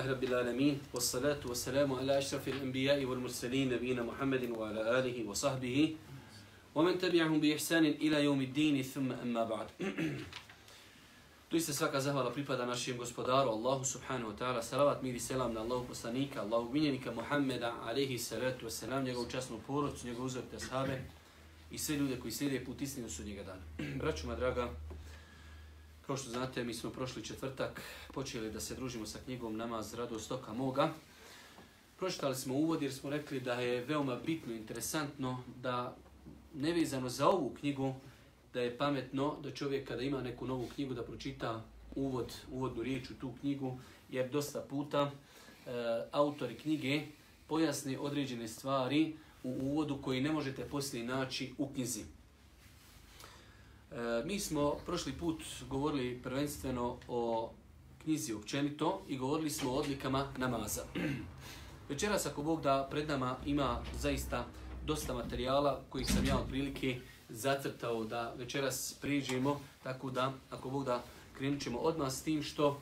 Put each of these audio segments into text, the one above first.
الحمد لله رب العالمين والصلاة والسلام على أشرف الأنبياء والمرسلين نبينا محمد وعلى آله وصحبه ومن تبعهم بإحسان إلى يوم الدين ثم أما بعد Tu iste svaka zahvala pripada našem gospodaru Allahu subhanahu wa ta'ala. Salavat, mir i selam na Allahu poslanika, Allahu minjenika Muhammeda, alaihi salatu wa salam, njegovu časnu porodcu, njegovu uzorite ashabe i sve ljude koji slijede put istinu su njega dana. Braćuma draga, kao što znate, mi smo prošli četvrtak počeli da se družimo sa knjigom Namaz radost stoka moga. Pročitali smo uvod jer smo rekli da je veoma bitno, interesantno da nevezano za ovu knjigu, da je pametno da čovjek kada ima neku novu knjigu da pročita uvod, uvodnu riječ u tu knjigu, jer dosta puta e, autori knjige pojasne određene stvari u uvodu koji ne možete poslije naći u knjizi. E, mi smo prošli put govorili prvenstveno o knjizi općenito i govorili smo o odlikama namaza. Večeras ako Bog da pred nama ima zaista dosta materijala kojih sam ja otprilike zacrtao da večeras priđemo, tako da ako Bog da krenut ćemo odmah s tim što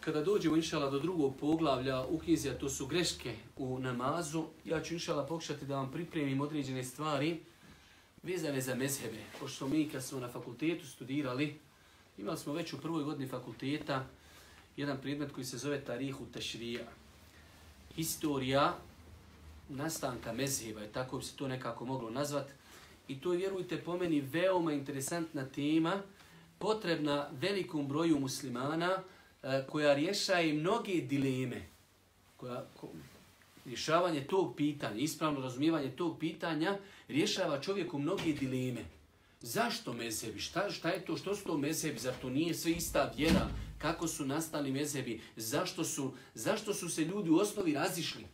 kada dođemo inšala do drugog poglavlja u knjizi, a to su greške u namazu, ja ću inšala pokušati da vam pripremim određene stvari vezane za mezhebe. Pošto mi kad smo na fakultetu studirali, imali smo već u prvoj godini fakulteta jedan predmet koji se zove Tarihu Tešrija. Historija nastanka mezheba, je tako bi se to nekako moglo nazvat. I to je, vjerujte, po meni veoma interesantna tema, potrebna velikom broju muslimana, eh, koja rješaje mnoge dileme. Koja, ko, rješavanje tog pitanja, ispravno razumijevanje tog pitanja, rješava čovjeku mnoge dileme. Zašto mezebi? Šta, šta je to? Što su to mezebi? Zar to nije sve ista vjera? Kako su nastali mezebi? Zašto su, zašto su se ljudi u osnovi razišli?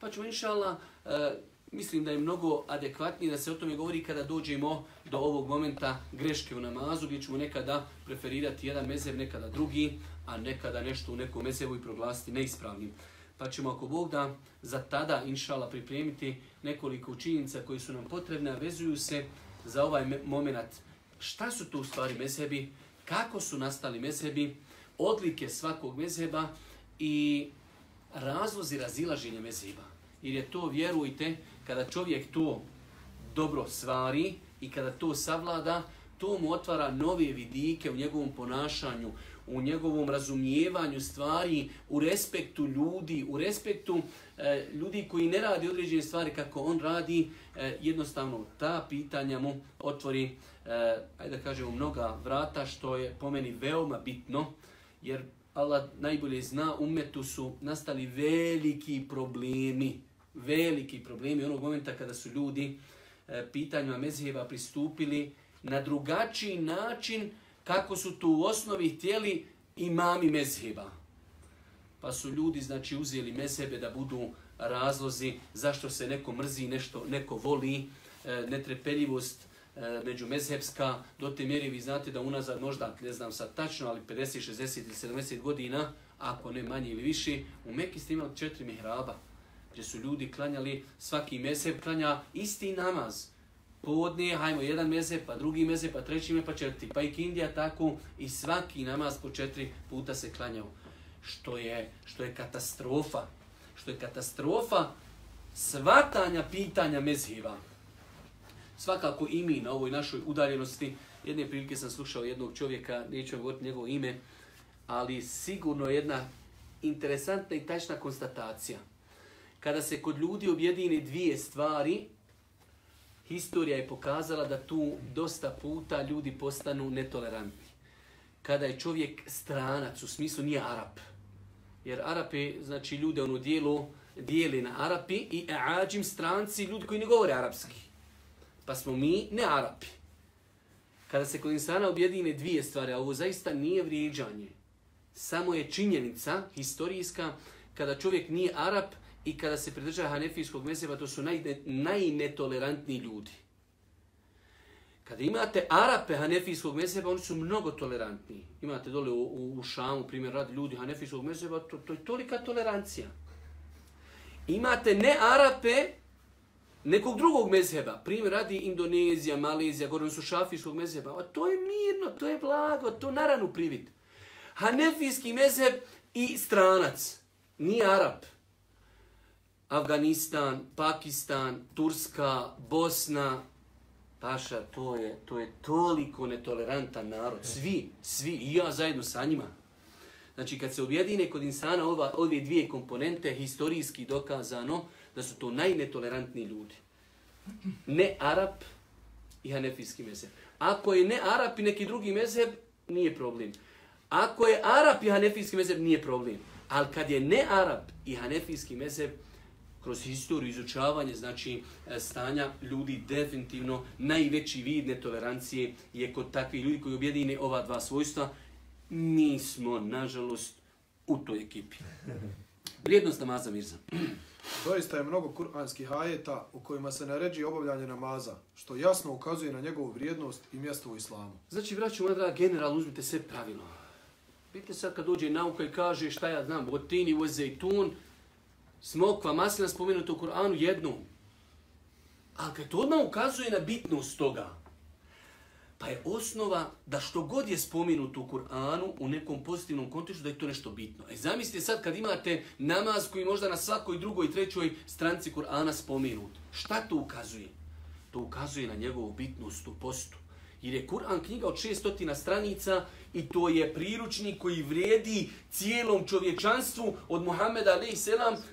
Pa ćemo, inša Allah, e, eh, mislim da je mnogo adekvatnije da se o tome govori kada dođemo do ovog momenta greške u namazu, gdje ćemo nekada preferirati jedan mezeb, nekada drugi, a nekada nešto u nekom mezebu i proglasiti neispravnim. Pa ćemo ako Bog da za tada, inšala, pripremiti nekoliko učinjenica koji su nam potrebne, a vezuju se za ovaj moment. Šta su to u stvari mezhebi, kako su nastali mezhebi, odlike svakog mezheba i razlozi razilaženja mezheba. Jer je to, vjerujte, kada čovjek to dobro svari i kada to savlada, to mu otvara nove vidike u njegovom ponašanju, u njegovom razumijevanju stvari, u respektu ljudi, u respektu e, ljudi koji ne radi određene stvari kako on radi, e, jednostavno ta pitanja mu otvori, e, ajde da kažemo, mnoga vrata, što je po meni veoma bitno, jer Allah najbolje zna, umetu su nastali veliki problemi, veliki problemi onog momenta kada su ljudi e, pitanjima mezheva pristupili na drugačiji način kako su tu u osnovi htjeli imami mezheba. Pa su ljudi znači uzeli mezhebe da budu razlozi zašto se neko mrzi, nešto neko voli, e, netrepeljivost e, među mezhebska, do te mjeri vi znate da unazad možda, ne znam sad tačno, ali 50, 60 ili 70 godina, ako ne manje ili više, u Mekki ste imali četiri mihraba, gdje su ljudi klanjali, svaki mezheb klanja isti namaz podnije, hajmo jedan meze, pa drugi meze, pa treći meze, pa četiri. Pa i Kindija tako i svaki namaz po četiri puta se klanjao. Što je, što je katastrofa. Što je katastrofa svatanja pitanja mezhiva. Svakako i mi na ovoj našoj udaljenosti, jedne prilike sam slušao jednog čovjeka, neću vam govoriti njegovo ime, ali sigurno jedna interesantna i tačna konstatacija – kada se kod ljudi objedini dvije stvari, historija je pokazala da tu dosta puta ljudi postanu netolerantni. Kada je čovjek stranac, u smislu nije Arab. Jer Arape, znači ljude ono dijelu, dijeli na Arapi i Ađim stranci, ljudi koji ne govore arapski. Pa smo mi ne Arapi. Kada se kod insana objedine dvije stvari, a ovo zaista nije vrijeđanje, samo je činjenica historijska, kada čovjek nije Arab, i kada se pridržava hanefijskog mezheba, to su naj, najnetolerantniji ljudi. Kada imate Arape hanefijskog mezheba, oni su mnogo tolerantniji. Imate dole u, u, u Šamu, primjer, radi ljudi hanefijskog mezheba, to, to je tolika tolerancija. Imate ne Arape, nekog drugog mezheba, primjer, radi Indonezija, Malezija, gore su šafijskog mezheba, a to je mirno, to je blago, to naranu privid. Hanefijski mezheb, i stranac, nije Arab, Afganistan, Pakistan, Turska, Bosna, Paša, to je, to je toliko netolerantan narod. Svi, svi, i ja zajedno sa njima. Znači, kad se objedine kod insana ova, ove dvije komponente, historijski dokazano da su to najnetolerantniji ljudi. Ne Arab i Hanefijski mezheb. Ako je ne Arab i neki drugi mezheb, nije problem. Ako je Arab i Hanefijski mezheb, nije problem. Ali kad je ne Arab i Hanefijski mezheb, kroz historiju izučavanje znači e, stanja ljudi definitivno najveći vid netolerancije je kod takvih ljudi koji objedine ova dva svojstva mi smo nažalost u toj ekipi. Vrijednost namaza Mirza. Doista je mnogo kuranskih ajeta u kojima se naređi obavljanje namaza, što jasno ukazuje na njegovu vrijednost i mjesto u islamu. Znači, vraću moja draga, generalno uzmite sve pravilo. Vidite sad kad dođe nauka i kaže šta ja znam, botini, uzejtun, smokva, maslina spomenuta u Kur'anu jednom. Ali kad to odmah ukazuje na bitnost toga, pa je osnova da što god je spomenuto u Kur'anu u nekom pozitivnom kontekstu da je to nešto bitno. E zamislite sad kad imate namaz koji možda na svakoj drugoj i trećoj stranci Kur'ana spomenut. Šta to ukazuje? To ukazuje na njegovu bitnost u postu. Jer je Kur'an knjiga od 600 stranica i to je priručnik koji vredi cijelom čovječanstvu od Muhammeda a.s.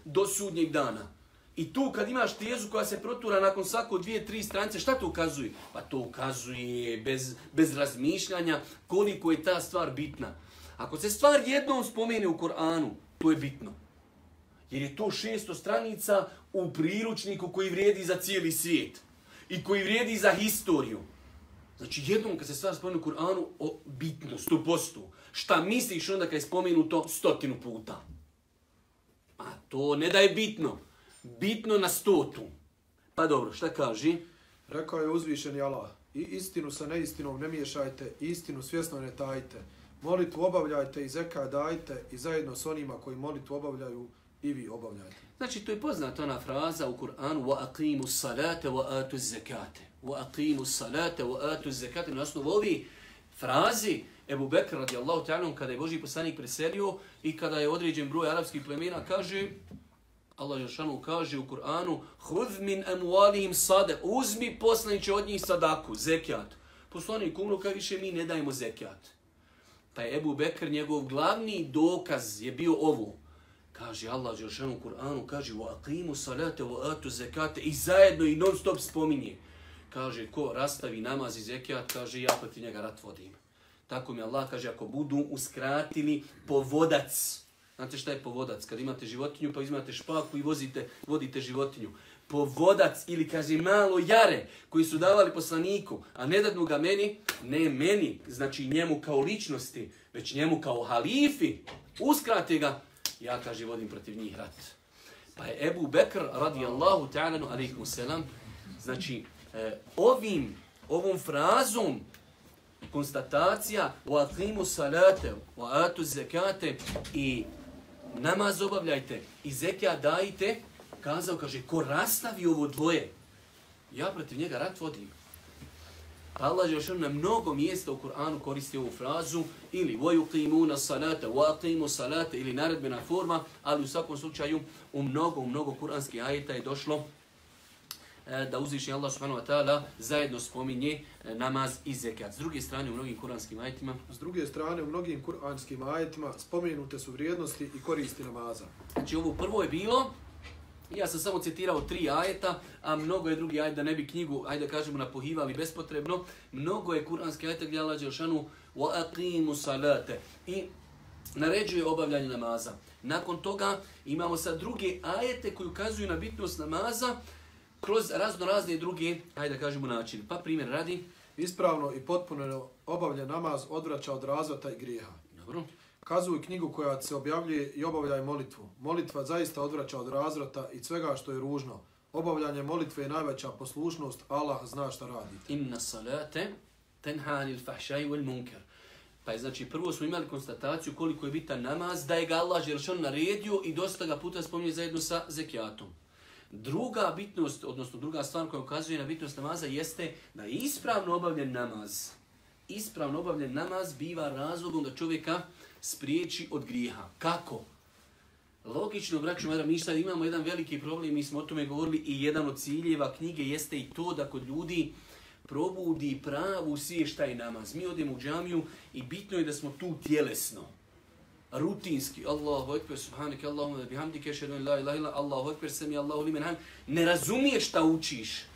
do sudnjeg dana. I tu kad imaš tezu koja se protura nakon svako dvije, tri stranice, šta to ukazuje? Pa to ukazuje bez, bez razmišljanja koliko je ta stvar bitna. Ako se stvar jednom spomene u Koranu, to je bitno. Jer je to 600 stranica u priručniku koji vrijedi za cijeli svijet. I koji vrijedi za historiju. Znači jednom kad se stvar spomenu u Kur'anu o bitnost, u postu, šta misliš onda kad je spomenuto stotinu puta? A to ne da je bitno. Bitno na stotu. Pa dobro, šta kaži? Rekao je uzvišeni Allah, i istinu sa neistinom ne miješajte, istinu svjesno ne tajte. Molitvu obavljajte i zeka dajte i zajedno s onima koji molitvu obavljaju i vi obavljajte. Znači, to je poznata ona fraza u Kur'anu wa aqimu salate wa atu zekate wa aqimu salata wa atu zakata na osnovu ovi frazi Ebu Bekr radijallahu ta'ala kada je Boži poslanik preselio i kada je određen broj arapskih plemena kaže Allah Žešanu kaže u Kur'anu Hudh min amualihim sade uzmi poslaniće od njih sadaku, zekijat. Poslanik umro kaj više mi ne dajemo zekijat. Pa je Ebu Bekr njegov glavni dokaz je bio ovo. Kaže Allah Žešanu u Kur'anu kaže wa aqimu salate wa atu zekate i zajedno i non stop spominje kaže, ko rastavi namaz i zekijat, kaže, ja protiv njega rat vodim. Tako mi Allah kaže, ako budu uskratili povodac, znate šta je povodac? Kad imate životinju, pa izmate špaku i vozite, vodite životinju. Povodac ili kaže malo jare koji su davali poslaniku, a ne dadnu ga meni, ne meni, znači njemu kao ličnosti, već njemu kao halifi, uskrate ga, ja kaže vodim protiv njih rat. Pa je Ebu Bekr radijallahu ta'ala alaikum selam, znači e, ovim, ovom frazom konstatacija u aqimu salate, u atu zekate i namaz obavljajte i zekija dajte, kazao, kaže, ko rastavi ovo dvoje, ja protiv njega rat vodim. Pa Allah je još na mnogo mjesta u Kur'anu koristi ovu frazu ili وَيُقِيمُونَ salate, وَاقِيمُ salate ili naredbena forma, ali u svakom slučaju u mnogo, mnogo kuranskih ajeta je došlo E, da uzvišnji Allah subhanahu wa ta'ala zajedno spominje e, namaz i zekat. S druge strane, u mnogim kuranskim ajetima... S druge strane, u mnogim kuranskim ajetima spomenute su vrijednosti i koristi namaza. Znači, ovo prvo je bilo, ja sam samo citirao tri ajeta, a mnogo je drugi ajet, da ne bi knjigu, ajde da kažemo, napohivali bespotrebno, mnogo je kuranski ajet gdje Allah Đelšanu aqimu salate i naređuje obavljanje namaza. Nakon toga imamo sad druge ajete koji ukazuju na bitnost namaza, kroz razno razne druge, hajde da kažemo načine. Pa primjer radi. Ispravno i potpuno obavlja namaz odvraća od razvata i grijeha. Dobro. Kazuj knjigu koja se objavljuje i obavljaj molitvu. Molitva zaista odvraća od razvrata i svega što je ružno. Obavljanje molitve je najveća poslušnost, Allah zna šta radite. Inna salate tenha anil fahšaj wal munkar. Pa je znači prvo smo imali konstataciju koliko je bitan namaz, da je ga Allah Želšan naredio i dosta ga puta spominje zajedno sa zekijatom. Druga bitnost, odnosno druga stvar koja ukazuje na bitnost namaza jeste da je ispravno obavljen namaz ispravno obavljen namaz biva razlogom da čovjeka spriječi od grijeha. Kako? Logično, braću Mara, mi sad imamo jedan veliki problem, mi smo o tome govorili i jedan od ciljeva knjige jeste i to da kod ljudi probudi pravu sještaj namaz. Mi odemo u džamiju i bitno je da smo tu tjelesno rutinski. Allahu ekber subhaneke Allahumma bihamdike ashhadu la ilaha illa Allahu ekber sami Allahu limen ham ne razumiješ šta učiš.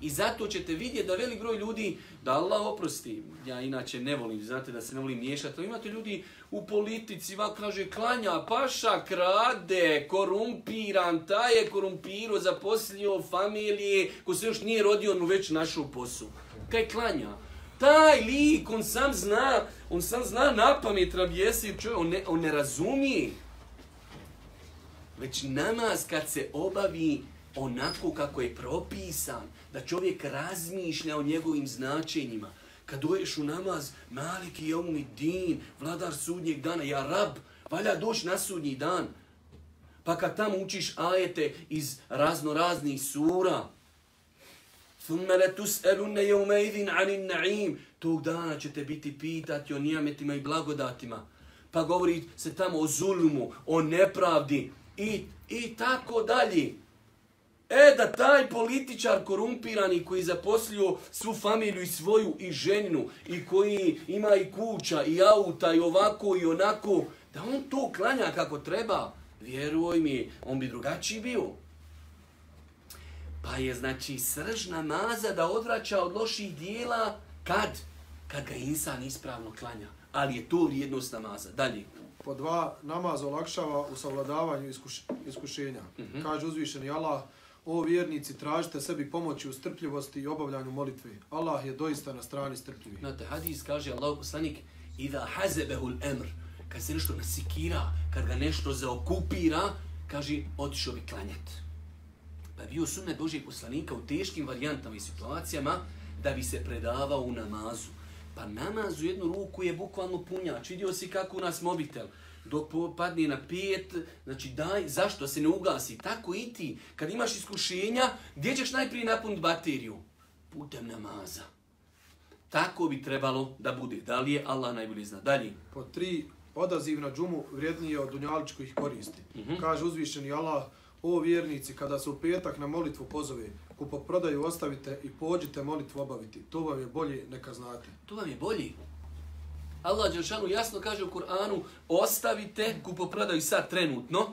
I zato ćete vidjeti da velik broj ljudi da Allah oprosti. Ja inače ne volim znate da se ne volim miješati imate ljudi u politici va kaže klanja paša krade korumpiran taj je korumpiro zaposlio familije ko se još nije rodio on već našu posu. kaj klanja? Taj lik, on sam zna, on sam zna na pamet rabijesi, on ne, on ne razumije. Već namaz kad se obavi onako kako je propisan, da čovjek razmišlja o njegovim značenjima, kad doješ u namaz, maliki je umni din, vladar sudnjeg dana, ja rab, valja doći na sudnji dan. Pa kad tamo učiš ajete iz razno raznih sura, ثم لتسألن يومئذ عن النعيم tog dana ćete biti pitati o nijametima i blagodatima. Pa govori se tamo o zulmu, o nepravdi i, i tako dalje. E da taj političar korumpirani koji zaposlio svu familiju i svoju i ženinu i koji ima i kuća i auta i ovako i onako, da on to klanja kako treba, vjeruj mi, on bi drugačiji bio. Pa je znači srž namaza da odvraća od loših dijela kad? Kad ga insan ispravno klanja. Ali je to vrijednost namaza. Dalje. Po dva, namaz olakšava u savladavanju iskuš, iskušenja. Mm -hmm. Kaže uzvišeni Allah, o vjernici, tražite sebi pomoći u strpljivosti i obavljanju molitve. Allah je doista na strani strpljivi. Znate, hadis kaže Allah poslanik, Iza hazebehul emr, kad se nešto nasikira, kad ga nešto zaokupira, kaže, otišao bi klanjati da bio sunnet Božijeg poslanika u teškim varijantama i situacijama da bi se predavao u namazu. Pa namaz u jednu ruku je bukvalno punjač. Vidio si kako u nas mobitel dok padne na pet, znači daj, zašto se ne ugasi? Tako i ti, kad imaš iskušenja, gdje ćeš najprije napuniti bateriju? Putem namaza. Tako bi trebalo da bude. Da li je Allah najbolji zna? Dalje. Po tri, odaziv na džumu vrijednije od dunjaličkih koristi. Mm -hmm. Kaže uzvišeni Allah, O vjernici, kada se u petak na molitvu pozove, kupoprodaju ostavite i pođite molitvu obaviti. To vam je bolje, neka znate. To vam je bolje. Allah Đelšanu jasno kaže u Kur'anu, ostavite kupoprodaju sad trenutno,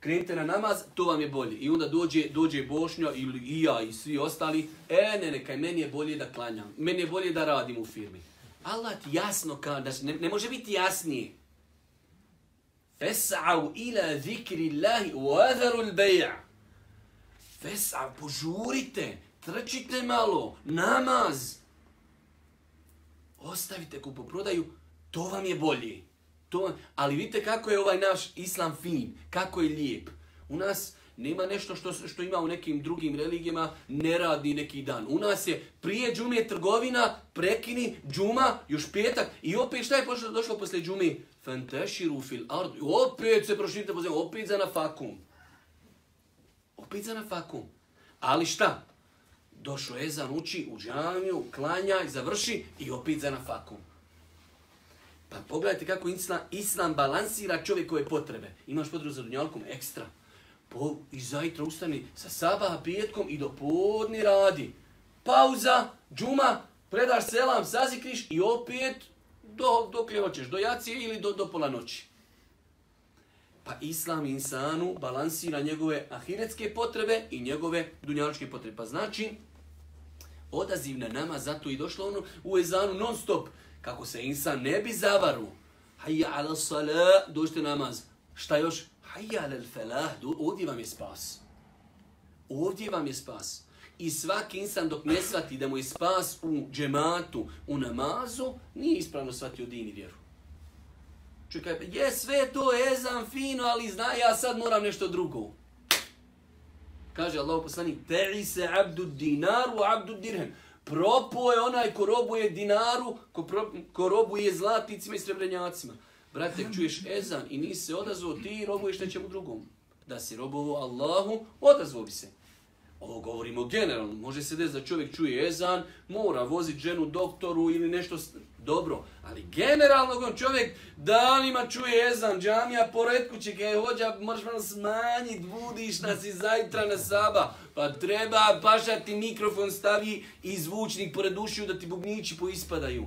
krenite na namaz, to vam je bolje. I onda dođe, dođe Bošnja ili i ja i svi ostali, e ne, nekaj, meni je bolje da klanjam, meni je bolje da radim u firmi. Allah ti jasno kaže, ne, ne može biti jasnije. Fes'au ila zikri Allahi u l-bay'a. Fes'au, požurite, trčite malo, namaz. Ostavite kupoprodaju, to vam je bolje. To, ali vidite kako je ovaj naš islam fin, kako je lijep. U nas nema nešto što, što ima u nekim drugim religijama, ne radi neki dan. U nas je prije džume trgovina, prekini, džuma, još petak i opet šta je pošlo, došlo posle džume? Fantashiru fil ard. Opet se proširite po zemlji, opet za fakum. Opet za nafakum. Ali šta? Došao Ezan, uči u džamiju, klanja i završi i opet za nafakum. Pa pogledajte kako islam, islam balansira čovjekove potrebe. Imaš potrebu za dunjalkom ekstra. Po, I zajtra ustani sa sabaha petkom i do podni radi. Pauza, džuma, predaš selam, sazikriš i opet do, dok li hoćeš, do jacije ili do, do pola noći. Pa islam insanu balansira njegove ahiretske potrebe i njegove dunjaličke potrebe. Pa znači, odaziv na nama, zato i došlo ono u ezanu non stop, kako se insan ne bi zavaru. Hayya ala salat, dođite namaz. Šta još? Hayya ala falah, ovdje vam je spas. Ovdje vam je spas. I svaki insan dok ne shvati da mu je spas u džematu, u namazu, nije ispravno shvatio din i vjeru. Čekaj, je sve to ezan fino, ali zna ja sad moram nešto drugo. Kaže Allah poslanik, teri se abdu dinaru, abdu dirhem. Propo je onaj ko robuje dinaru, ko, pro, ko robuje zlatnicima i srebrenjacima. Brate, čuješ ezan i nisi se odazvao, ti robuješ nečemu drugom. Da si robovo Allahu, odazvao bi se. Ovo govorimo generalno. Može se desiti da čovjek čuje ezan, mora voziti ženu doktoru ili nešto dobro. Ali generalno on čovjek danima čuje ezan, džamija pored kuće, kaj hođa, možeš malo smanjit, budiš nas i zajtra na saba. Pa treba, paša ti mikrofon stavi i zvučnik pored ušiju da ti bubnići poispadaju.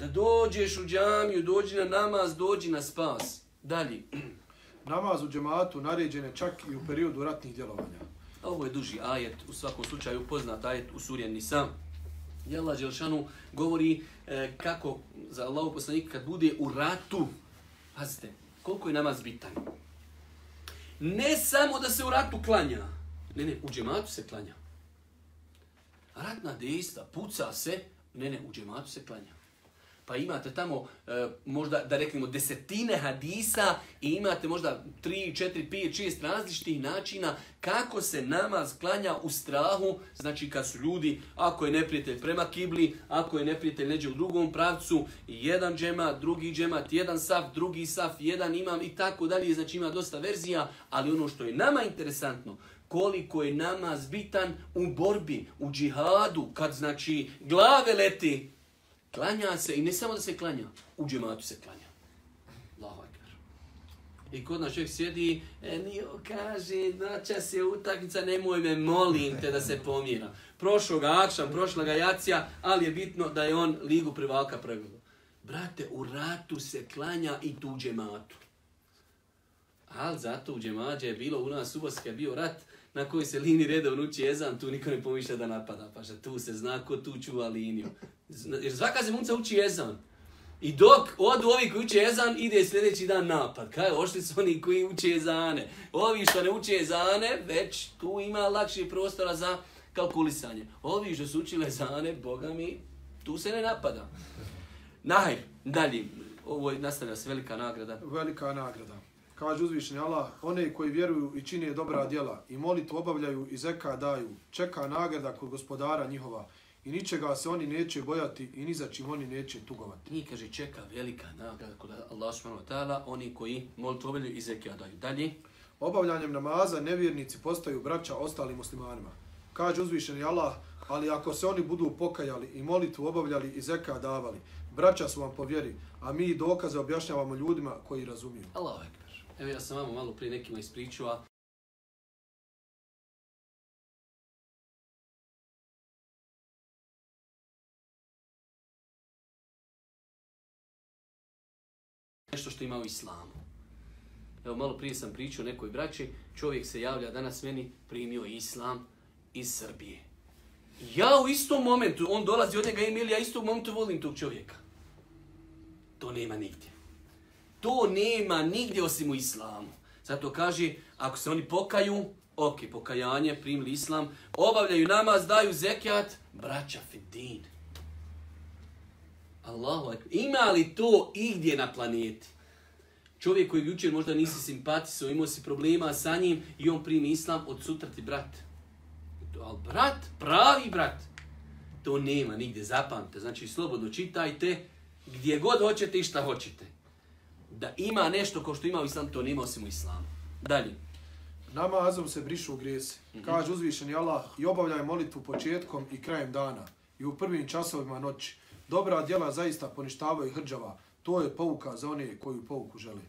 Da dođeš u džamiju, dođi na namaz, dođi na spas. Dalje. Namaz u džematu naređen je čak i u periodu ratnih djelovanja. Ovo je duži ajet, u svakom slučaju poznat ajet u suri Nisa. Allah Đelšanu govori e, kako za Allahu poslanika kad bude u ratu, pazite, koliko je namaz bitan. Ne samo da se u ratu klanja, ne, ne, u džematu se klanja. Ratna dejstva, puca se, ne, ne, u džematu se klanja. Pa imate tamo e, možda da reknemo desetine hadisa i imate možda 3, 4, 5, 6 različitih načina kako se namaz klanja u strahu, znači kad su ljudi, ako je neprijatelj prema kibli, ako je neprijatelj neđe u drugom pravcu, jedan džemat, drugi džemat, jedan saf, drugi saf, jedan imam i tako dalje, znači ima dosta verzija, ali ono što je nama interesantno, koliko je namaz bitan u borbi, u džihadu, kad znači glave leti, Klanja se i ne samo da se klanja, u džematu se klanja. Allahu akbar. I kod nas čovjek sjedi, e, nije, kaže, noća se utakmica, nemoj me, molim te da se pomira. Prošlog prošla ga jacija, ali je bitno da je on ligu privaka pregledao. Brate, u ratu se klanja i tu džematu. Ali zato u džemađe je bilo u nas subotska je bio rat na kojoj se lini redovno uči jezan, tu niko ne pomišlja da napada, pa što tu se zna ko tu čuva liniju. Jer svaka zemunca uči jezan. I dok odu ovi koji uče jezan, ide sljedeći dan napad. Kaj, ošli su oni koji uče jezane. Ovi što ne uče jezane, već tu ima lakše prostora za kalkulisanje. Ovi što su učile jezane, boga mi, tu se ne napada. Nahaj, dalje. Ovo je nastavlja se velika nagrada. Velika nagrada. Kaže uzvišeni Allah, one koji vjeruju i čine dobra djela i molitvu obavljaju i zeka daju, čeka nagrada kod gospodara njihova i ničega se oni neće bojati i ni za čim oni neće tugovati. Njih, kaže, čeka velika nagrada kod Allah subhanahu wa ta'ala, oni koji molitvu obavljaju i zekija daju. Dalje. Obavljanjem namaza nevjernici postaju braća ostalim muslimanima. Kaže uzvišeni Allah, ali ako se oni budu pokajali i molitvu obavljali i zeka davali, braća su vam po vjeri, a mi dokaze objašnjavamo ljudima koji razumiju. Allahu ekber. Evo ja sam vama malo prije nekima ispričao, nešto što ima u islamu. Evo malo prije sam pričao nekoj braći, čovjek se javlja danas meni, primio islam iz Srbije. Ja u istom momentu, on dolazi od njega Emilija, ja istom momentu volim tog čovjeka. To nema nigdje. To nema nigdje osim u islamu. Zato kaže, ako se oni pokaju, ok, pokajanje, primili islam, obavljaju namaz, daju zekijat, braća Fidin. Allahu akbar. Ima li to igdje na planeti? Čovjek koji jučer možda nisi simpatisao, imao si problema sa njim i on primi islam, od sutra ti brat. Al ali brat, pravi brat. To nema nigdje, zapamte. Znači, slobodno čitajte gdje god hoćete i šta hoćete. Da ima nešto kao što ima u islamu, to nema osim u islamu. Dalje. Namazom se brišu grijesi. Kaže uzvišeni Allah i obavljaj molitvu početkom i krajem dana i u prvim časovima noći. Dobra djela zaista poništavaju hrđava. To je pouka za one koju pouku žele.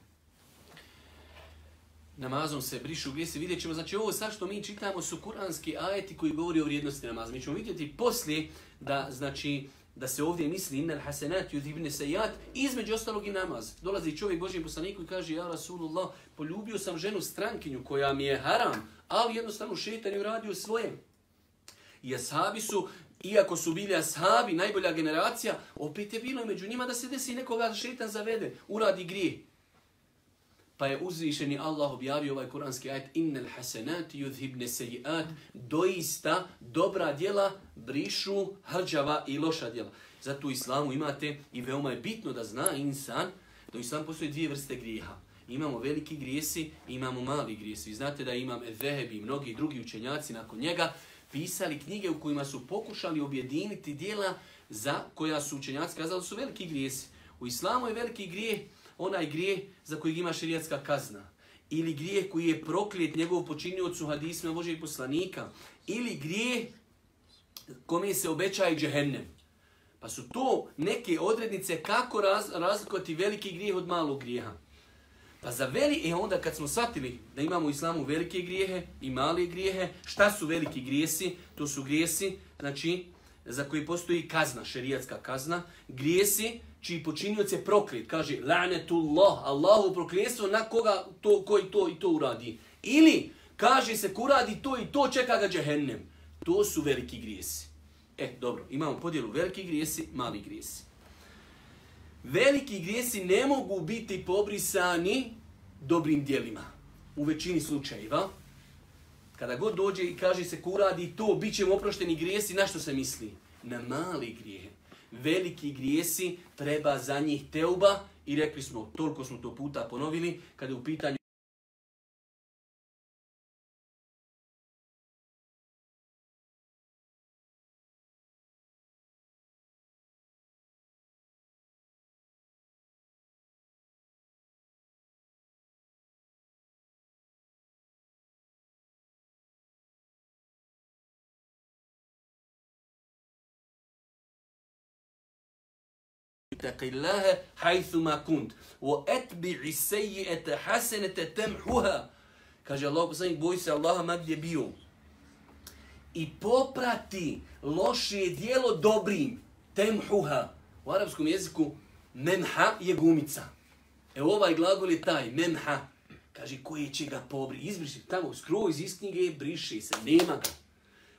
namazom se brišu grijesi. Vidjet ćemo, znači ovo sad što mi čitamo su kuranski ajeti koji govori o vrijednosti namaza. Mi ćemo vidjeti poslije da, znači, da se ovdje misli innal hasenat yudhibne sejat, između ostalog i namaz. Dolazi čovjek Božijem poslaniku i kaže, ja Rasulullah, poljubio sam ženu strankinju koja mi je haram, ali jednostavno šetan je uradio svoje. I ashabi su, iako su bili ashabi, najbolja generacija, opet je bilo među njima da se desi nekoga da šetan zavede, uradi grije. Pa je uzvišeni Allah objavio ovaj kuranski ajet Innal hasenati yudhibne sejiat Doista dobra djela brišu hrđava i loša djela. Zato u islamu imate i veoma je bitno da zna insan da u islamu postoje dvije vrste grijeha. Imamo veliki grijesi imamo mali grijesi. Vi znate da imam Evehebi i mnogi drugi učenjaci nakon njega pisali knjige u kojima su pokušali objediniti dijela za koja su učenjaci kazali su veliki grijesi. U islamu je veliki grijeh onaj grijeh za kojeg ima širijatska kazna. ili grijeh koji je proklet njegov počinioc u hadisma Božeg poslanika, ili grijeh kome se obećaje džehennem. Pa su to neke odrednice kako raz, razlikovati veliki grijeh od malog grijeha. Pa za veli, e onda kad smo shvatili da imamo u islamu velike grijehe i male grijehe, šta su veliki grijesi? To su grijesi, znači, za koji postoji kazna, šerijatska kazna, grijesi čiji počinioc je proklet, kaže lanetullah, Allahu prokljestvo na koga to, koji to i to uradi. Ili kaže se ko radi to i to čeka ga džehennem. To su veliki grijesi. E, dobro, imamo podjelu veliki grijesi, mali grijesi. Veliki grijesi ne mogu biti pobrisani dobrim dijelima. U većini slučajeva, kada god dođe i kaže se ko radi to, bit ćemo oprošteni grijesi, na što se misli? Na mali grijehe. Veliki grijesi treba za njih teuba i rekli smo, toliko smo to puta ponovili, kada je u pitanju اتق الله حيثما كنت واتبع السيئه حسنه تمحوها kaže Allah poslanik boj se Allaha ma gdje bio i poprati loše dijelo dobrim temhuha u arapskom jeziku memha je gumica e ovaj glagol je taj memha kaže koji će ga pobri izbriši tamo skroz iz knjige briše se nema ga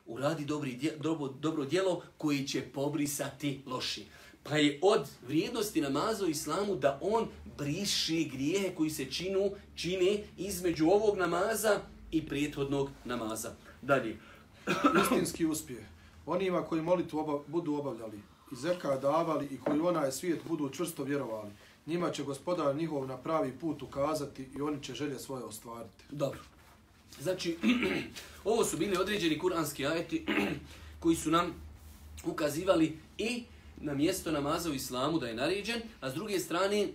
uradi dobri dje, dobro, dobro djelo koji će pobrisati loši Pa je od vrijednosti namaza u islamu da on briše grijehe koji se činu, čine između ovog namaza i prethodnog namaza. Dalje. Istinski uspjeh. Onima koji molitvu oba, budu obavljali i zeka davali i koji onaj svijet budu čvrsto vjerovali, njima će gospodar njihov na pravi put ukazati i oni će želje svoje ostvariti. Dobro. Znači, ovo su bili određeni kuranski ajeti koji su nam ukazivali i na mjesto namaza u islamu da je naređen, a s druge strane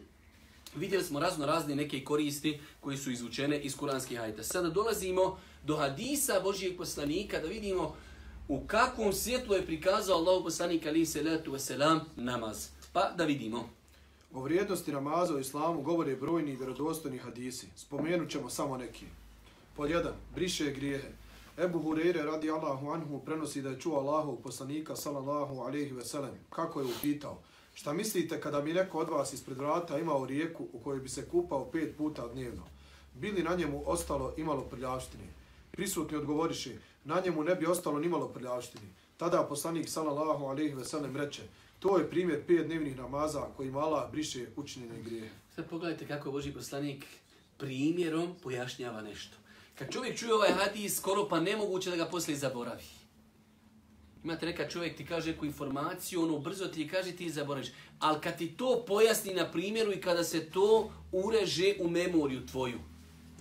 vidjeli smo razno razne neke koristi koji su izvučene iz kuranskih hajta. Sada dolazimo do hadisa Božijeg poslanika da vidimo u kakvom svjetlu je prikazao Allah poslanik ali se letu veselam namaz. Pa da vidimo. O vrijednosti namaza u islamu govore brojni i vjerodostojni hadisi. Spomenut ćemo samo neki. Pod jedan, briše grijehe. Ebu Hureyre radi Allahu anhu prenosi da je čuo Allahu poslanika sallallahu alaihi ve sellem. Kako je upitao? Šta mislite kada bi neko od vas ispred vrata imao rijeku u kojoj bi se kupao pet puta dnevno? Bili na njemu ostalo imalo prljavštine? Prisutni odgovoriše, na njemu ne bi ostalo nimalo prljavštine. Tada poslanik sallallahu alaihi ve sellem reče, to je primjer pet dnevnih namaza kojim Allah briše učinjene grije. Sad pogledajte kako Boži poslanik primjerom pojašnjava nešto. Kad čovjek čuje ovaj hadis, skoro pa nemoguće da ga poslije zaboravi. Imate neka čovjek ti kaže neku informaciju, ono brzo ti kaže ti zaboraviš. Ali kad ti to pojasni na primjeru i kada se to ureže u memoriju tvoju,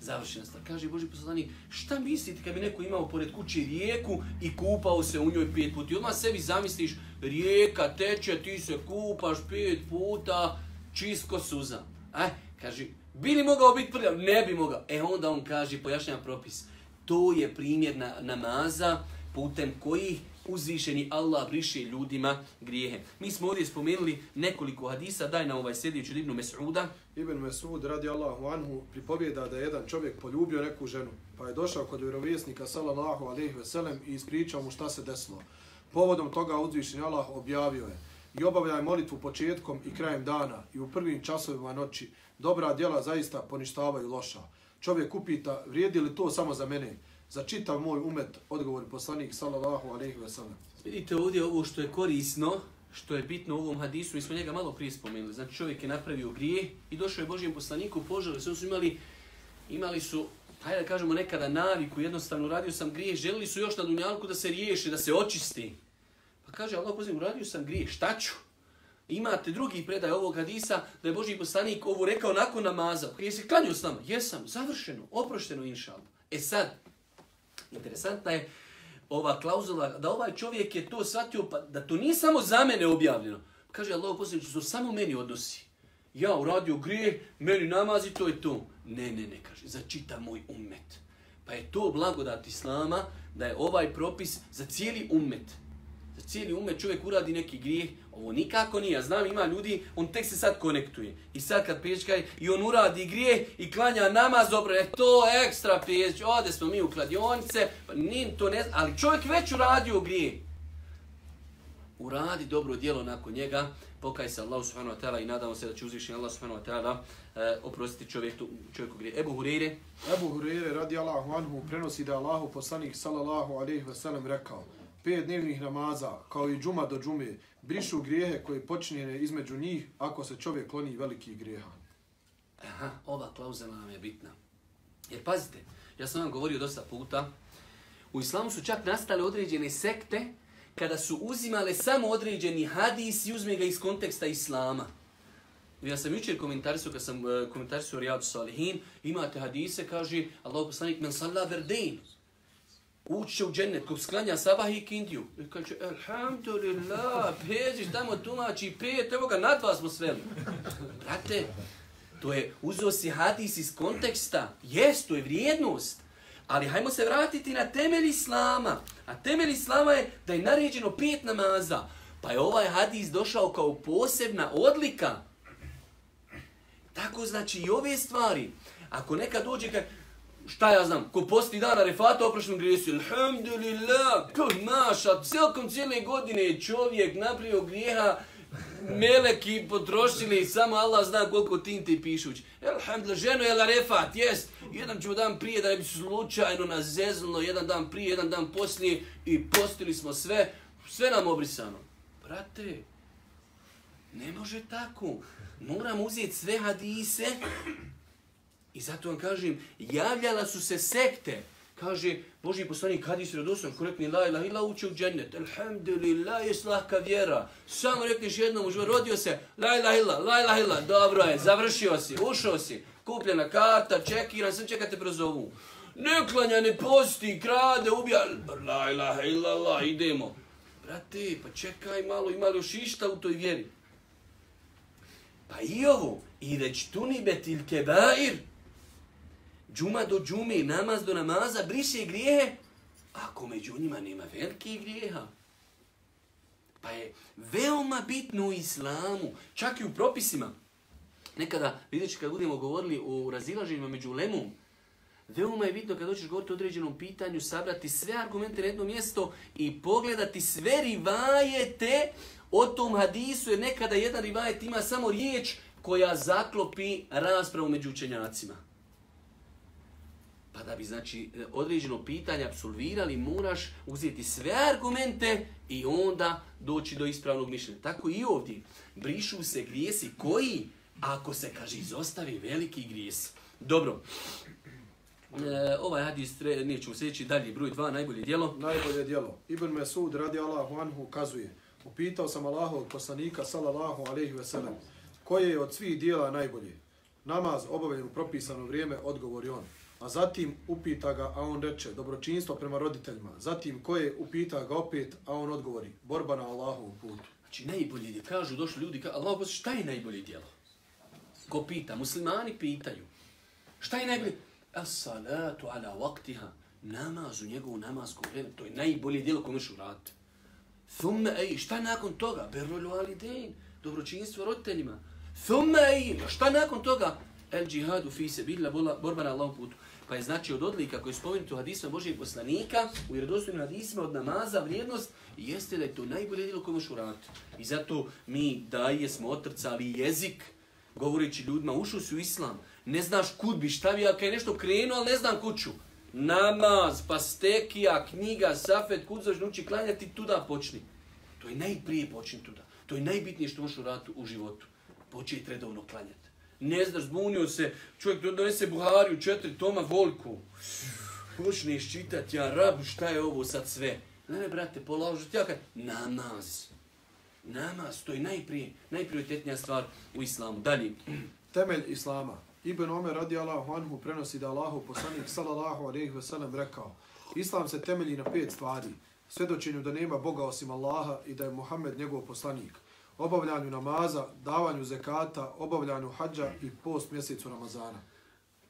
završena stvar. Kaže Boži poslanik, šta mislite kad bi neko imao pored kuće rijeku i kupao se u njoj pet puta? I odmah sebi zamisliš, rijeka teče, ti se kupaš pet puta, čisko suza. Eh, kaže, Bi li mogao biti prljav? Ne bi mogao. E onda on kaže, pojašnjava propis, to je primjer na, namaza putem kojih uzvišeni Allah briše ljudima grijehe. Mi smo ovdje spomenuli nekoliko hadisa, daj na ovaj sljedeću Ibnu Mes'uda. Ibn Mes'ud radi Allahu anhu pripovjeda da je jedan čovjek poljubio neku ženu, pa je došao kod vjerovjesnika sallallahu alaihi veselem i ispričao mu šta se desilo. Povodom toga uzvišeni Allah objavio je i obavljaj molitvu početkom i krajem dana i u prvim časovima noći, dobra djela zaista poništavaju loša. Čovjek upita, vrijedi li to samo za mene? Za čitav moj umet, odgovori poslanik, sallallahu alaihi ve sallam. Vidite ovdje ovo što je korisno, što je bitno u ovom hadisu, mi smo njega malo prije spomenuli. Znači čovjek je napravio grije i došao je Božijem poslaniku, požali se, su imali, imali su, hajde da kažemo nekada naviku, jednostavno radio sam grije, želili su još na dunjalku da se riješi, da se očisti. Pa kaže Allah pozivim, uradio sam grije, šta ću? Imate drugi predaj ovog hadisa da je Boži poslanik ovo rekao nakon namaza. Pa jesi klanio s nama? Jesam, završeno, oprošteno inšal. E sad, interesantna je ova klauzula da ovaj čovjek je to shvatio pa da to nije samo za mene objavljeno. Kaže Allah poslanik, to samo meni odnosi. ja uradio grijeh, meni namazi, to je to. Ne, ne, ne, kaže, za čita moj ummet. Pa je to blagodat Islama, da je ovaj propis za cijeli ummet. Za cijeli ume čovjek uradi neki grijeh, ovo nikako nije. Ja znam, ima ljudi, on tek se sad konektuje. I sad kad pečkaj, i on uradi grijeh i klanja namaz, dobro, je to ekstra peć, ode smo mi u kladionice, pa nim to ne ali čovjek već uradio grijeh. Uradi dobro djelo nakon njega, pokaj se Allah subhanahu wa ta'ala i nadamo se da će uzvišen Allah subhanahu wa ta'ala e, oprostiti čovjeku, čovjeku grije. Ebu Hureyre. Ebu Hureyre radi Allahu anhu prenosi da Allahu poslanik sallallahu alaihi wa sallam rekao pet dnevnih namaza kao i džuma do džume brišu grijehe koje počinjene između njih ako se čovjek kloni velikih grijeha. Aha, ova klauzula nam je bitna. Jer pazite, ja sam vam govorio dosta puta, u islamu su čak nastale određene sekte kada su uzimale samo određeni hadis i uzme ga iz konteksta islama. Ja sam jučer komentarisao, kad sam e, komentarisao Rijadu Salihin, imate hadise, kaže Allah poslanik men salla verdein. Ući u džennet, ko sklanja sabah i kindiju. I kaže, alhamdulillah, peđiš tamo tumači pet, evo ga, nad dva smo sveli. Brate, to je, uzeo si hadis iz konteksta, jest, to je vrijednost. Ali hajmo se vratiti na temelj Islama. A temelj Islama je da je naređeno pet namaza. Pa je ovaj hadis došao kao posebna odlika. Tako znači i ove stvari. Ako neka dođe kaže, šta ja znam, ko posti dana refata oprošnom grijesu, alhamdulillah, ko maša, celkom cijele godine je čovjek napravio grijeha, meleki potrošili, samo Allah zna koliko tinte pišući. Alhamdulillah, ženo je refat, jest. Jedan ćemo dan prije da ne bi slučajno nazezlno, jedan dan prije, jedan dan poslije i postili smo sve, sve nam obrisano. Brate, ne može tako. Moram uzeti sve hadise i zato vam kažem, javljala su se sekte, Kaže, Boži poslanik, kad je sredosan, ko rekne, la ilaha illa uče u džennet. Alhamdulillah, je slahka vjera. Samo rekneš jednom, užva, rodio se, la ilaha illa, la ilaha illa, dobro je, završio si, ušao si, kupljena karta, čekiran, sam čekate prozovu. Ne klanja, ne posti, krade, ubija, la ilaha illa, la, idemo. Brate, pa čekaj malo, ima li još išta u toj vjeri? Pa i ovo, i reč tunibetil kebair, džuma do džume, namaz do namaza, briše grijehe, ako među njima nema velike grijeha. Pa je veoma bitno u islamu, čak i u propisima. Nekada, vidjet kad budemo govorili o razilaženjima među lemom, veoma je bitno kad hoćeš govoriti o određenom pitanju, sabrati sve argumente na jedno mjesto i pogledati sve rivajete o tom hadisu, jer nekada jedan rivajet ima samo riječ koja zaklopi raspravu među učenjacima. Pa da bi znači e, određeno pitanje absolvirali, moraš uzeti sve argumente i onda doći do ispravnog mišljenja. Tako i ovdje. Brišu se grijesi koji, ako se kaže izostavi veliki grijes. Dobro. E, ovaj hadis, neću seći dalje, broj dva, najbolje dijelo. Najbolje dijelo. Ibn Mesud radi Allahu anhu kazuje. Upitao sam Allahov poslanika sallallahu alaihi ve sellem koje je od svih dijela najbolje. Namaz obavljen u propisano vrijeme, odgovori on. A zatim upita ga, a on reče, dobročinstvo prema roditeljima. Zatim koje upita ga opet, a on odgovori, borba na Allahovu putu. Znači najbolje djelo, kažu došli ljudi, ka, Allah poslije, šta je najbolje djelo? Ko pita? Muslimani pitaju. Šta je najbolje? As-salatu ala waktiha, Namaz u njegovu namazku vreme. To je najbolje djelo koje možeš uraditi. Thumme ej, šta nakon toga? Berrolu alidein. Dobročinstvo roditeljima. Thumme ej, šta nakon toga? El džihadu fi se bila borba na Allahom putu. Pa je znači od odlika koji je spomenuti u hadisma Božijeg poslanika, u vjerodostojnim hadisma od namaza vrijednost, jeste da je to najbolje djelo koje možeš uraditi. I zato mi daje smo otrcali jezik, govoreći ljudima, ušu si u islam, ne znaš kud bi šta bi, ako je nešto krenuo, ali ne znam kuću. Namaz, pa stekija, knjiga, safet, kud zaš nuči klanjati, tuda počni. To je najprije počni tuda. To je najbitnije što možeš uraditi u životu. Početi redovno klanjati ne znaš, zbunio se, čovjek donese Buhariju, četiri toma volku. Počneš čitati, ja rabu, šta je ovo sad sve? Ne, ne, brate, položiti, ja kad, namaz. Namaz, to je najprije, najprioritetnija stvar u islamu. Dalje. Temelj islama. Ibn Omer radi Allahu anhu prenosi da Allahu poslanik sallallahu alejhi ve sellem rekao Islam se temelji na pet stvari. Svedočenju da nema Boga osim Allaha i da je Muhammed njegov poslanik obavljanju namaza, davanju zekata, obavljanju hađa i post mjesecu Ramazana.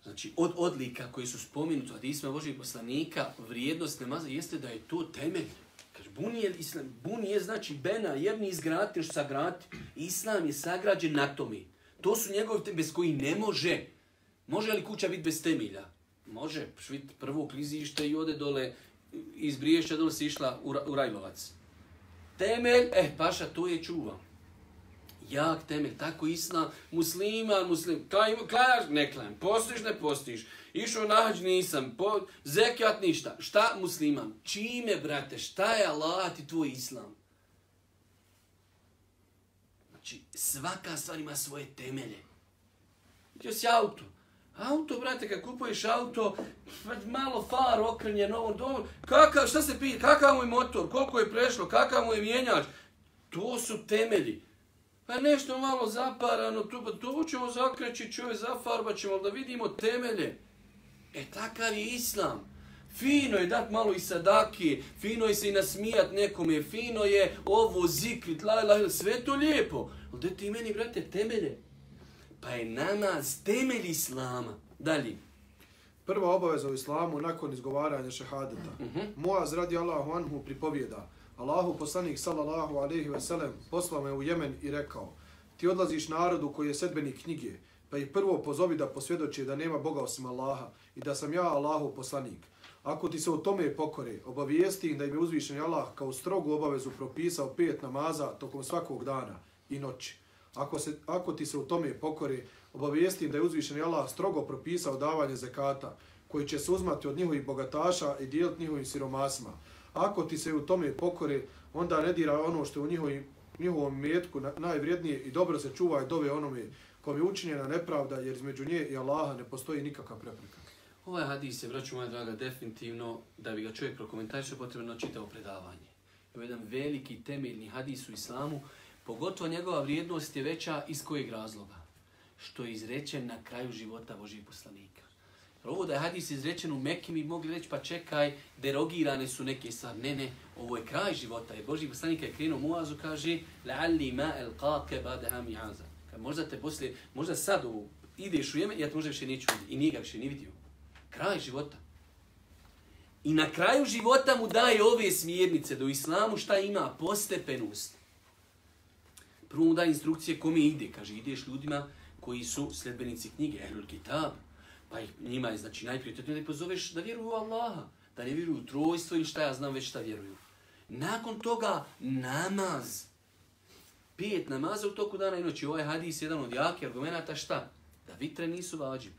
Znači, od odlika koji su spomenuti od Isma Božih poslanika, vrijednost namaza jeste da je to temelj. Kaže, bun je, islam, bun je znači bena, jebni izgrati što sagrati. Islam je sagrađen na tome. To su njegovi temelj bez koji ne može. Može li kuća biti bez temelja? Može, švit prvo klizište i ode dole, iz Briješća dole se išla u, u Rajlovac. Temelj, eh, paša, to je čuva. Jak temelj, tako isna, musliman, muslim, kaj, klajaš, ne klajam, postiš, ne postiš, išao nađ, nisam, po, zekijat, ništa. Šta musliman? Čime, brate, šta je Allah ti tvoj islam? Znači, svaka stvar ima svoje temelje. Vidio si auto, Auto, brate, kad kupuješ auto, malo far okrenje, novo, dobro, kakav, šta se pije, kakav mu je motor, koliko je prešlo, kakav mu je mjenjač, to su temelji. Pa nešto malo zaparano, tu, to ćemo zakreći, čovjek zafarbat ćemo, da vidimo temelje. E, takav je islam. Fino je dat malo i sadake, fino je se i nasmijat nekome, fino je ovo zikrit, la, la, sve to lijepo. Ali da ti meni, brate, temelje. Pa je namaz temelj islama. Dalje. Prva obaveza u islamu nakon izgovaranja šehadeta. Uh Mhm. -huh. Muaz radi Allahu anhu pripovjeda. Allahu poslanik sallallahu alaihi ve sellem poslao me u Jemen i rekao Ti odlaziš narodu koji je sedbeni knjige, pa ih prvo pozovi da posvjedoče da nema Boga osim Allaha i da sam ja Allahu poslanik. Ako ti se u tome pokore, obavijesti im da im je uzvišen Allah kao strogu obavezu propisao pet namaza tokom svakog dana i noći. Ako, se, ako ti se u tome pokore, obavijesti im da je uzvišen Allah strogo propisao davanje zekata, koji će se uzmati od njihovih bogataša i dijeliti njihovim siromasima. Ako ti se u tome pokore, onda ne dira ono što je u njihovim, njihovom metku najvrijednije i dobro se čuvaj dove onome kom je učinjena nepravda, jer između nje i Allaha ne postoji nikakva prepreka. Ovaj hadis je, braću moja draga, definitivno, da bi ga čovjek prokomentarišao, potrebno čitao predavanje. Je jedan veliki temeljni hadis u islamu, pogotovo njegova vrijednost je veća iz kojeg razloga? Što je izrečen na kraju života Božih poslanika. Ovo da je hadis izrečen u Mekke, mi mogli reći, pa čekaj, derogirane su neke stvari. Ne, ne, ovo je kraj života. Jer Boži poslanik je krenuo Muazu, kaže, la'alli ma el qake badeha mi'aza. Možda te poslije, možda sad u, ideš u Jemen, ja te možda više neću vidjeti. I nije ga više ni vidio. Kraj života. I na kraju života mu daje ove smjernice da u islamu šta ima? Postepenost. Prvo mu daje instrukcije kome ide. Kaže, ideš ljudima koji su sljedbenici knjige, Ehlul Kitab. Pa ih, njima je, znači, najprioritetno da ih pozoveš da vjeruju u Allaha. Da ne vjeruju u trojstvo ili šta ja znam već šta vjeruju. Nakon toga, namaz. Pet namaza u toku dana i noći. Ovaj hadis je jedan od jake argumenta šta? Da vitre nisu vađib.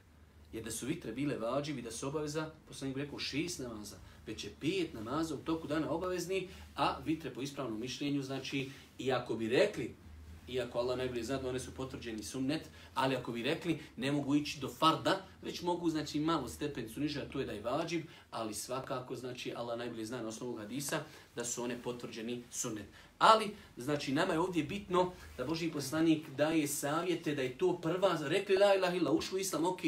Jer da su vitre bile vađivi, da su obaveza, poslanik bi rekao šest namaza, već je pet namaza u toku dana obavezni, a vitre po ispravnom mišljenju, znači, i ako bi rekli, iako Allah najbolje zna da one su potvrđeni sunnet, ali ako bi rekli ne mogu ići do farda, već mogu znači malo stepenicu niže, a to je da je vađib, ali svakako znači Allah najbolje zna na osnovu hadisa da su one potvrđeni sunnet. Ali, znači, nama je ovdje bitno da Boži poslanik daje savjete da je to prva, rekli la ilaha illa, ušli u islam, ok,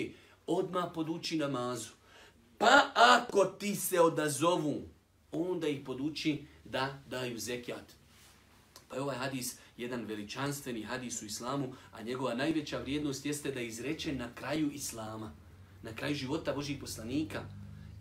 odmah poduči namazu. Pa ako ti se odazovu, onda ih poduči da daju zekijat. Pa je ovaj hadis jedan veličanstveni hadis u islamu, a njegova najveća vrijednost jeste da je izreče na kraju islama, na kraju života Božih poslanika.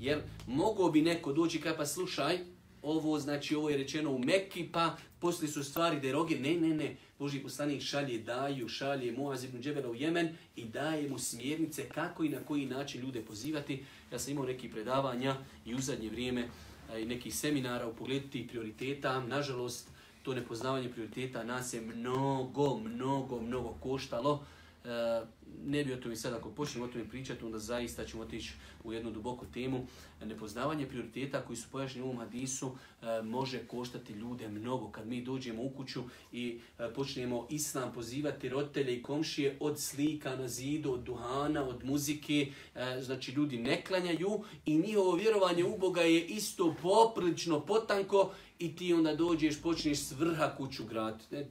Jer mogo bi neko doći kaj pa slušaj, ovo znači ovo je rečeno u Mekki, pa poslije su stvari deroge. Ne, ne, ne. Boži poslanik šalje daju, šalje Muaz ibn Džebela u Jemen i daje mu smjernice kako i na koji način ljude pozivati. Ja sam imao neki predavanja i u zadnje vrijeme i nekih seminara u pogledu tih prioriteta. Nažalost, to nepoznavanje prioriteta nas je mnogo, mnogo, mnogo koštalo. E, ne bi o tome sad, ako počnemo o tome pričati, onda zaista ćemo otići u jednu duboku temu. Nepoznavanje prioriteta koji su pojašnjeni u ovom hadisu e, može koštati ljude mnogo. Kad mi dođemo u kuću i e, počnemo islam pozivati roditelje i komšije od slika na zidu, od duhana, od muzike, e, znači ljudi ne klanjaju i njihovo vjerovanje u Boga je isto poprilično potanko i ti onda dođeš, počneš s vrha kuću graditi.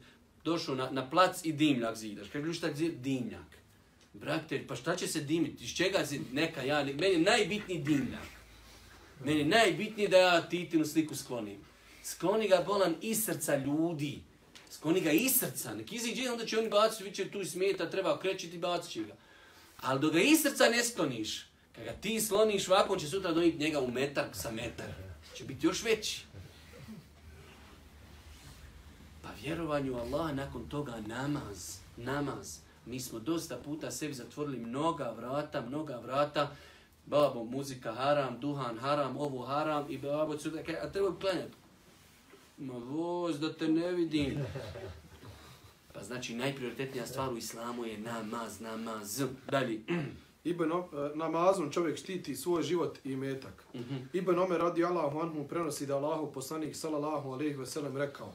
Došao na, na plac i dimljak zidaš. Kad šta zid? Dimljak. Brate, pa šta će se dimiti? Iz čega zid? neka ja... Meni je najbitniji dimljak. Meni je najbitnije da ja titinu sliku sklonim. Skloni ga bolan iz srca ljudi. Skloni ga iz srca, nek iziđe, onda će oni baciti, vi će tu smeta, treba krećiti, bacit će ga. Ali dok ga iz srca ne skloniš, kada ga ti sloniš ovako, on će sutra donijeti njega u metar sa metar. Će biti još veći. Pa vjerovanju Allah nakon toga namaz, namaz. Mi smo dosta puta sebi zatvorili mnoga vrata, mnoga vrata. Babo, muzika haram, duhan haram, ovo haram i babo, cuda, a treba klanjati. Ma voz, da te ne vidim. Pa znači najprioritetnija stvar u islamu je namaz, namaz. Dalje. Ibn, uh, namazom čovjek štiti svoj život i metak. Mm -hmm. Ibn Omer radi Allahu anhu prenosi da Allahu poslanik sallallahu alejhi ve sellem rekao: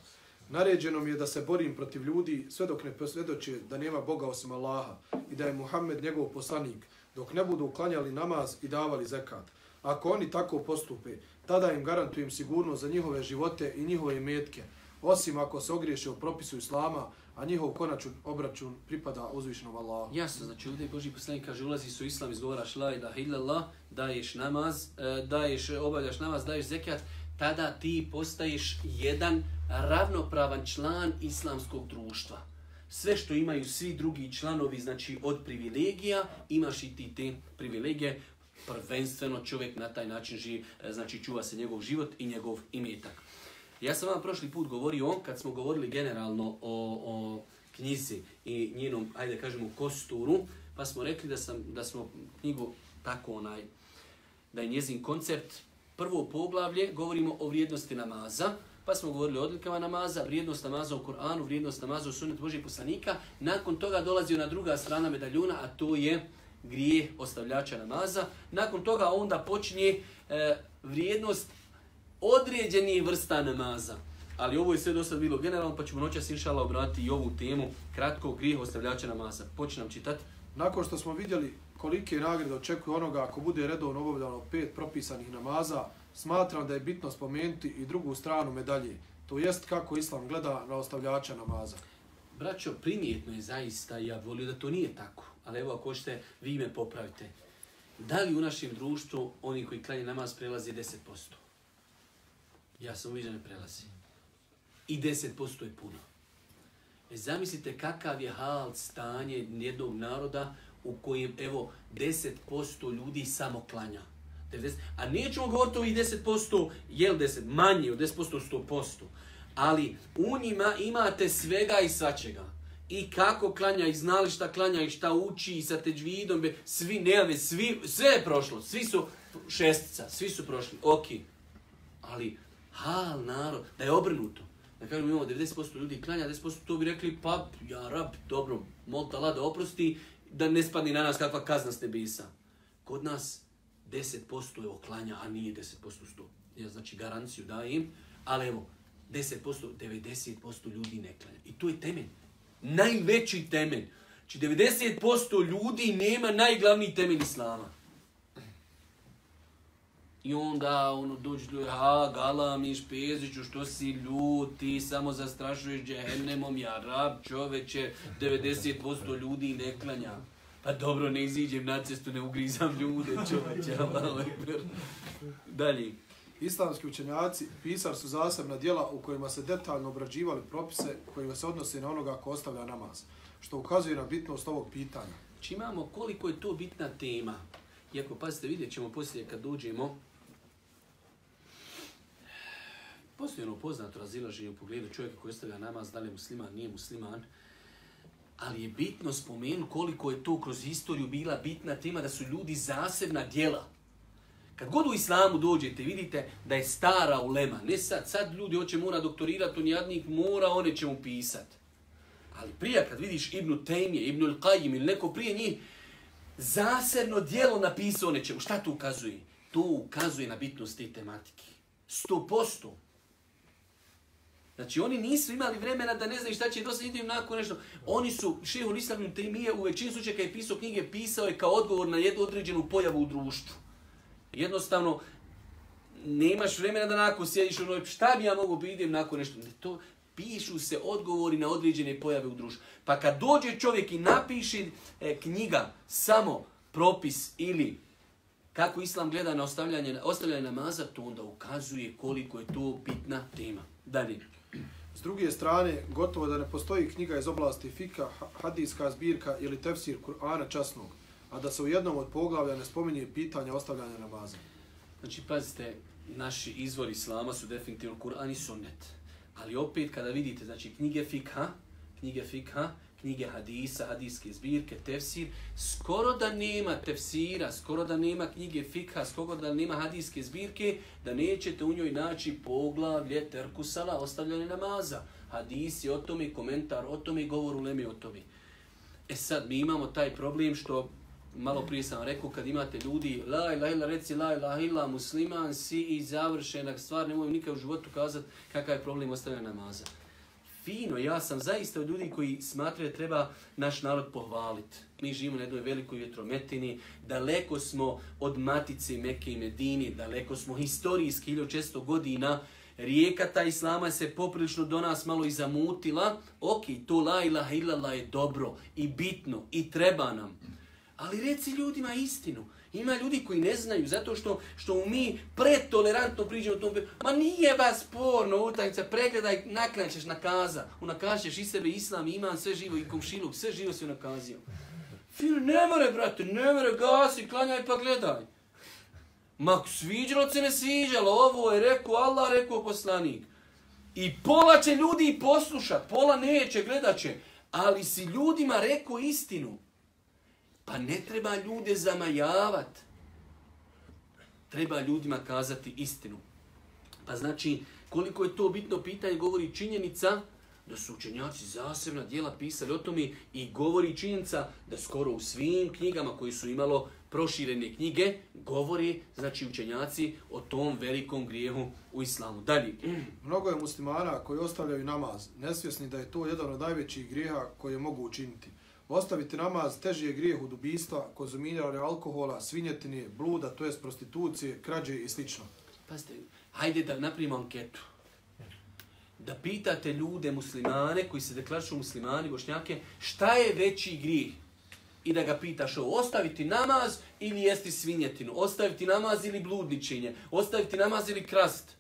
Naređeno mi je da se borim protiv ljudi sve dok ne posvjedoče da nema Boga osim Allaha i da je Muhammed njegov poslanik, dok ne budu uklanjali namaz i davali zekat. Ako oni tako postupe, tada im garantujem sigurnost za njihove živote i njihove metke, osim ako se ogriješe o propisu Islama, a njihov konačun obračun pripada uzvišenom Allahu. Jasno, znači ovdje Boži poslanik kaže ulazi su islam, izgovaraš la ilaha illallah, daješ namaz, e, daješ, obavljaš namaz, daješ zekat, tada ti postaješ jedan ravnopravan član islamskog društva. Sve što imaju svi drugi članovi, znači od privilegija, imaš i ti te privilegije, prvenstveno čovjek na taj način živi, e, znači čuva se njegov život i njegov imetak. Ja sam vam prošli put govorio, kad smo govorili generalno o, o knjizi i njenom, ajde kažemo, kosturu, pa smo rekli da, sam, da smo knjigu tako onaj, da je njezin koncept prvo poglavlje, govorimo o vrijednosti namaza, pa smo govorili o odlikama namaza, vrijednost namaza u Kur'anu, vrijednost namaza u sunet Božih poslanika. Nakon toga dolazi na druga strana medaljuna, a to je grije ostavljača namaza. Nakon toga onda počinje e, vrijednost određenih vrsta namaza. Ali ovo je sve do sad bilo generalno, pa ćemo noćas inšala obratiti i ovu temu kratko grijeh ostavljača namaza. Počinam čitati. Nakon što smo vidjeli kolike nagrade očekuje onoga ako bude redovno obavljano pet propisanih namaza, smatram da je bitno spomenuti i drugu stranu medalje, to jest kako islam gleda na ostavljača namaza. Braćo, primjetno je zaista, ja volio da to nije tako, ali evo ako ćete, vi me popravite. Da li u našem društvu oni koji klanje namaz prelazi 10%? Ja sam uviđen ne prelazi. I 10% je puno. E, zamislite kakav je hal stanje jednog naroda u kojem, evo, 10% ljudi samo klanja. 90, a nećemo govoriti ovih 10%, jel 10, manje od 10%, 100%. Ali u njima imate svega i svačega. I kako klanja, i znali šta klanja, i šta uči, i sa teđvidom, svi nejave, svi, sve je prošlo, svi su šestica, svi su prošli, ok. Ali hal narod, da je obrnuto. Da kažemo imamo 90% ljudi klanja, 10% to bi rekli, pa ja rab, dobro, molta lada oprosti, da ne spadni na nas kakva kazna s nebisa. Kod nas 10% je oklanja, a nije 10% 100. Ja znači garanciju dajem, ali evo, 10%, 90% ljudi ne klanja. I to je temelj. Najveći temelj. Znači, Či 90% ljudi nema najglavniji temelj Islama. I onda ono dođe do ha, galamiš, peziću, što si ljud, ti samo zastrašuješ džehennemom, ja rab, čoveče, 90% ljudi ne klanja. Pa dobro, ne iziđem na cestu, ne ugrizam ljude, čoveče, Allah, Dalje. Islamski učenjaci pisali su zasebna dijela u kojima se detaljno obrađivali propise kojima se odnose na onoga ko ostavlja namaz, što ukazuje na bitnost ovog pitanja. Či imamo koliko je to bitna tema. Iako, pazite, vidjet ćemo poslije kad dođemo Postoji ono poznato razilaženje u pogledu čovjeka koji ostavlja namaz, da li je musliman, nije musliman. Ali je bitno spomenu koliko je to kroz historiju bila bitna tema da su ljudi zasebna djela. Kad god u islamu dođete, vidite da je stara ulema. Ne sad, sad ljudi hoće mora doktorirati, on jadnik mora, one će mu pisat. Ali prije kad vidiš Ibnu Tejmije, Ibnu Al-Qajim ili neko prije njih, zasebno dijelo napisao nečemu. Šta to ukazuje? To ukazuje na bitnost te tematike. Sto posto. Znači oni nisu imali vremena da ne znaju šta će dosta idu nakon nešto. Oni su, šehu Lislavnu Temije u većini slučaja kada je pisao knjige, pisao je kao odgovor na jednu određenu pojavu u društvu. Jednostavno, nemaš vremena da nakon sjediš ono, šta bi ja mogu bi idem nakon nešto. Ne, to pišu se odgovori na određene pojave u društvu. Pa kad dođe čovjek i napiše e, knjiga samo propis ili kako islam gleda na ostavljanje, ostavljanje namaza, to onda ukazuje koliko je to bitna tema. Dalje. S druge strane, gotovo da ne postoji knjiga iz oblasti fika, hadijska zbirka ili tefsir Kur'ana časnog, a da se u jednom od poglavlja ne spominje pitanje ostavljanja namaza. Znači, pazite, naši izvori islama su definitivno Kur'an i sunnet. Ali opet, kada vidite, znači, knjige fikha, knjige fikha, knjige hadisa, hadijske zbirke, tefsir, skoro da nema tefsira, skoro da nema knjige fikha, skoro da nema hadijske zbirke, da nećete u njoj naći poglavlje terkusala, ostavljanje namaza. Hadis je o tome, komentar o tome, govor u lemi o tome. E sad, mi imamo taj problem što malo prije sam rekao, kad imate ljudi, la ilaha illa, reci la ilaha illa, musliman si i završenak stvar, nemoj nikad u životu kazati kakav je problem ostavljanja namaza fino, ja sam zaista od ljudi koji smatraju da treba naš narod pohvaliti. Mi živimo na jednoj velikoj vjetrometini, daleko smo od matice Mekke i Medini, daleko smo historijski 1600 godina, rijeka ta islama se poprilično do nas malo i zamutila. Ok, to la ilaha illallah je dobro i bitno i treba nam. Ali reci ljudima istinu. Ima ljudi koji ne znaju zato što što mi pretolerantno priđemo tom. Ma nije vas sporno utakmica, pregledaj, naklanješ na kaza. Unakažeš i sebe islam, iman, sve živo i komšiluk, sve živo se unakazio. Fil, ne more, brate, ne more, gasi, klanjaj pa gledaj. Ma sviđalo se ne sviđalo, ovo je rekao Allah, rekao poslanik. I pola će ljudi poslušat, pola neće, gledat će. Ali si ljudima rekao istinu. Pa ne treba ljude zamajavat. Treba ljudima kazati istinu. Pa znači, koliko je to bitno pitanje, govori činjenica da su učenjaci zasebna dijela pisali o tome i govori činjenica da skoro u svim knjigama koji su imalo proširene knjige, govori znači učenjaci o tom velikom grijehu u islamu. Dalje. Mnogo je muslimana koji ostavljaju namaz, nesvjesni da je to jedan od najvećih grijeha koje mogu učiniti. Ostaviti namaz teži je grijeh od ubijstva, konzumiranja alkohola, svinjetine, bluda, to jest prostitucije, krađe i slično. Pazite, hajde da napravimo anketu. Da pitate ljude muslimane koji se deklarišu muslimani, bošnjake, šta je veći grijeh? I da ga pitaš o ostaviti namaz ili jesti svinjetinu, ostaviti namaz ili bludničenje, ostaviti namaz ili krast.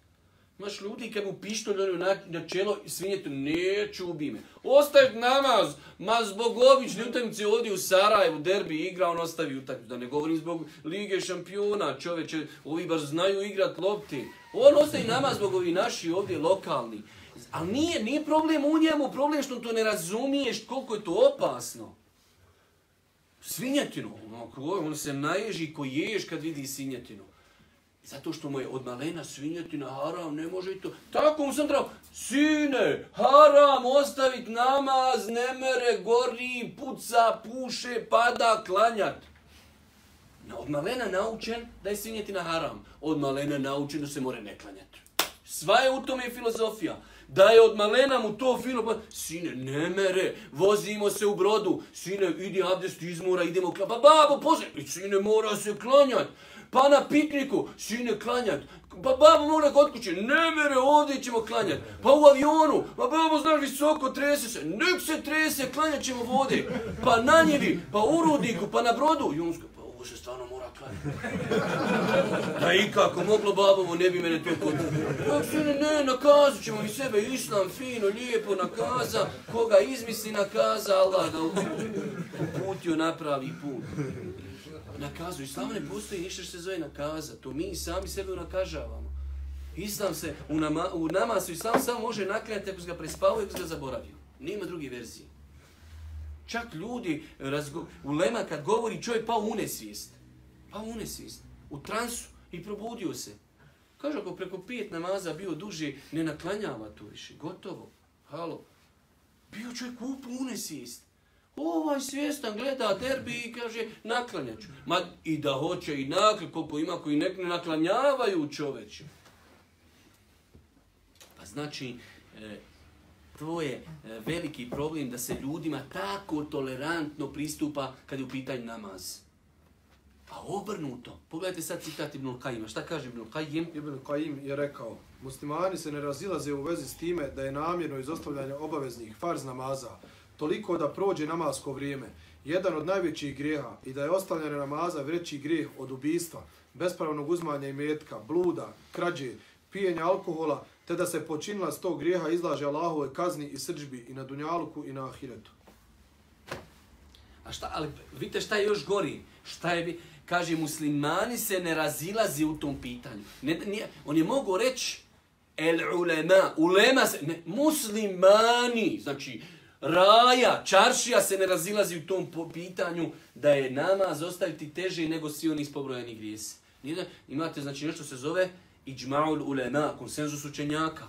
Imaš ljudi kad mu pištolj ono na, na čelo i svinjetu, neću ubi me. Ostavi namaz, ma zbog obične utakmice ovdje u Sarajevu, derbi igra, on ostavi utakmicu. Da ne govorim zbog Lige šampiona, čoveče, ovi baš znaju igrat lopti. On ostavi namaz zbog ovi naši ovdje lokalni. Ali nije, nije problem u njemu, problem što to ne razumiješ koliko je to opasno. Svinjetinu, on ono se naježi ko ješ kad vidi svinjetinu. Zato što mu je od malena svinjetina haram, ne može i to. Tako mu sam trebao, sine, haram, ostavit namaz, ne mere, gori, puca, puše, pada, klanjat. Na, od malena naučen da je svinjetina haram. Od malena naučen da se more ne klanjat. Sva je u tome filozofija. Da je od malena mu to fino, pa, sine, ne mere, vozimo se u brodu, sine, idi abdest izmora, idemo klanjat. Pa babo, pozdrav, sine, mora se klanjat. Pa na pikniku, sine, klanjat. Pa babo mora kod kuće, ne mere, ovdje ćemo klanjat. Pa u avionu, pa babo znaš visoko, trese se. Nek se trese, klanjat ćemo vode. Pa na njevi, pa u rudniku, pa na brodu. Junska, pa ovo se stvarno mora klanjati. Da ikako moglo babovo, ne bi mene to kod. Kako sine, ne, nakazat ćemo mi sebe, islam, fino, lijepo, nakaza. Koga izmisli nakaza, Allah da uputio napravi put nakazu. Islam ne postoji ništa što se zove nakaza. To mi sami sebe nakažavamo. Islam se, u, nama, u namazu Islam samo može nakljati ako se ga i ako se ga zaboravio. Nema druge verzije. Čak ljudi, razgo, u lema kad govori čovjek pa u nesvijest. Pa u nesvijest. U transu i probudio se. Kaže, ako preko pijet namaza bio duži, ne naklanjava to više. Gotovo. Halo. Bio čovjek u nesvijest. Ovaj svjestan gleda derbi i kaže naklanjaću. Ma i da hoće i nakl, koliko ima koji nek ne naklanjavaju čoveče. Pa znači, e, to je e, veliki problem da se ljudima tako tolerantno pristupa kad je u pitanju namaz. Pa obrnuto. Pogledajte sad citat Ibn Kajima. Šta kaže Ibn Kajim? Ibn Kajim je rekao, muslimani se ne razilaze u vezi s time da je namjerno izostavljanje obaveznih farz namaza toliko da prođe namasko vrijeme, jedan od najvećih grijeha i da je ostavljanje namaza veći grijeh od ubijstva, bespravnog uzmanja i metka, bluda, krađe, pijenja alkohola, te da se počinila s tog grijeha izlaže Allahove kazni i srđbi i na dunjaluku i na ahiretu. A šta, ali vidite šta je još gori? Šta je, kaže, muslimani se ne razilazi u tom pitanju. Ne, nije, on je mogo reći, el ulema, ulema se, ne, muslimani, znači, raja, čaršija se ne razilazi u tom pitanju da je namaz ostaviti teže nego svi oni ispobrojeni grijesi. Nije, imate, znači, nešto se zove iđma'ul ulema, konsenzus učenjaka.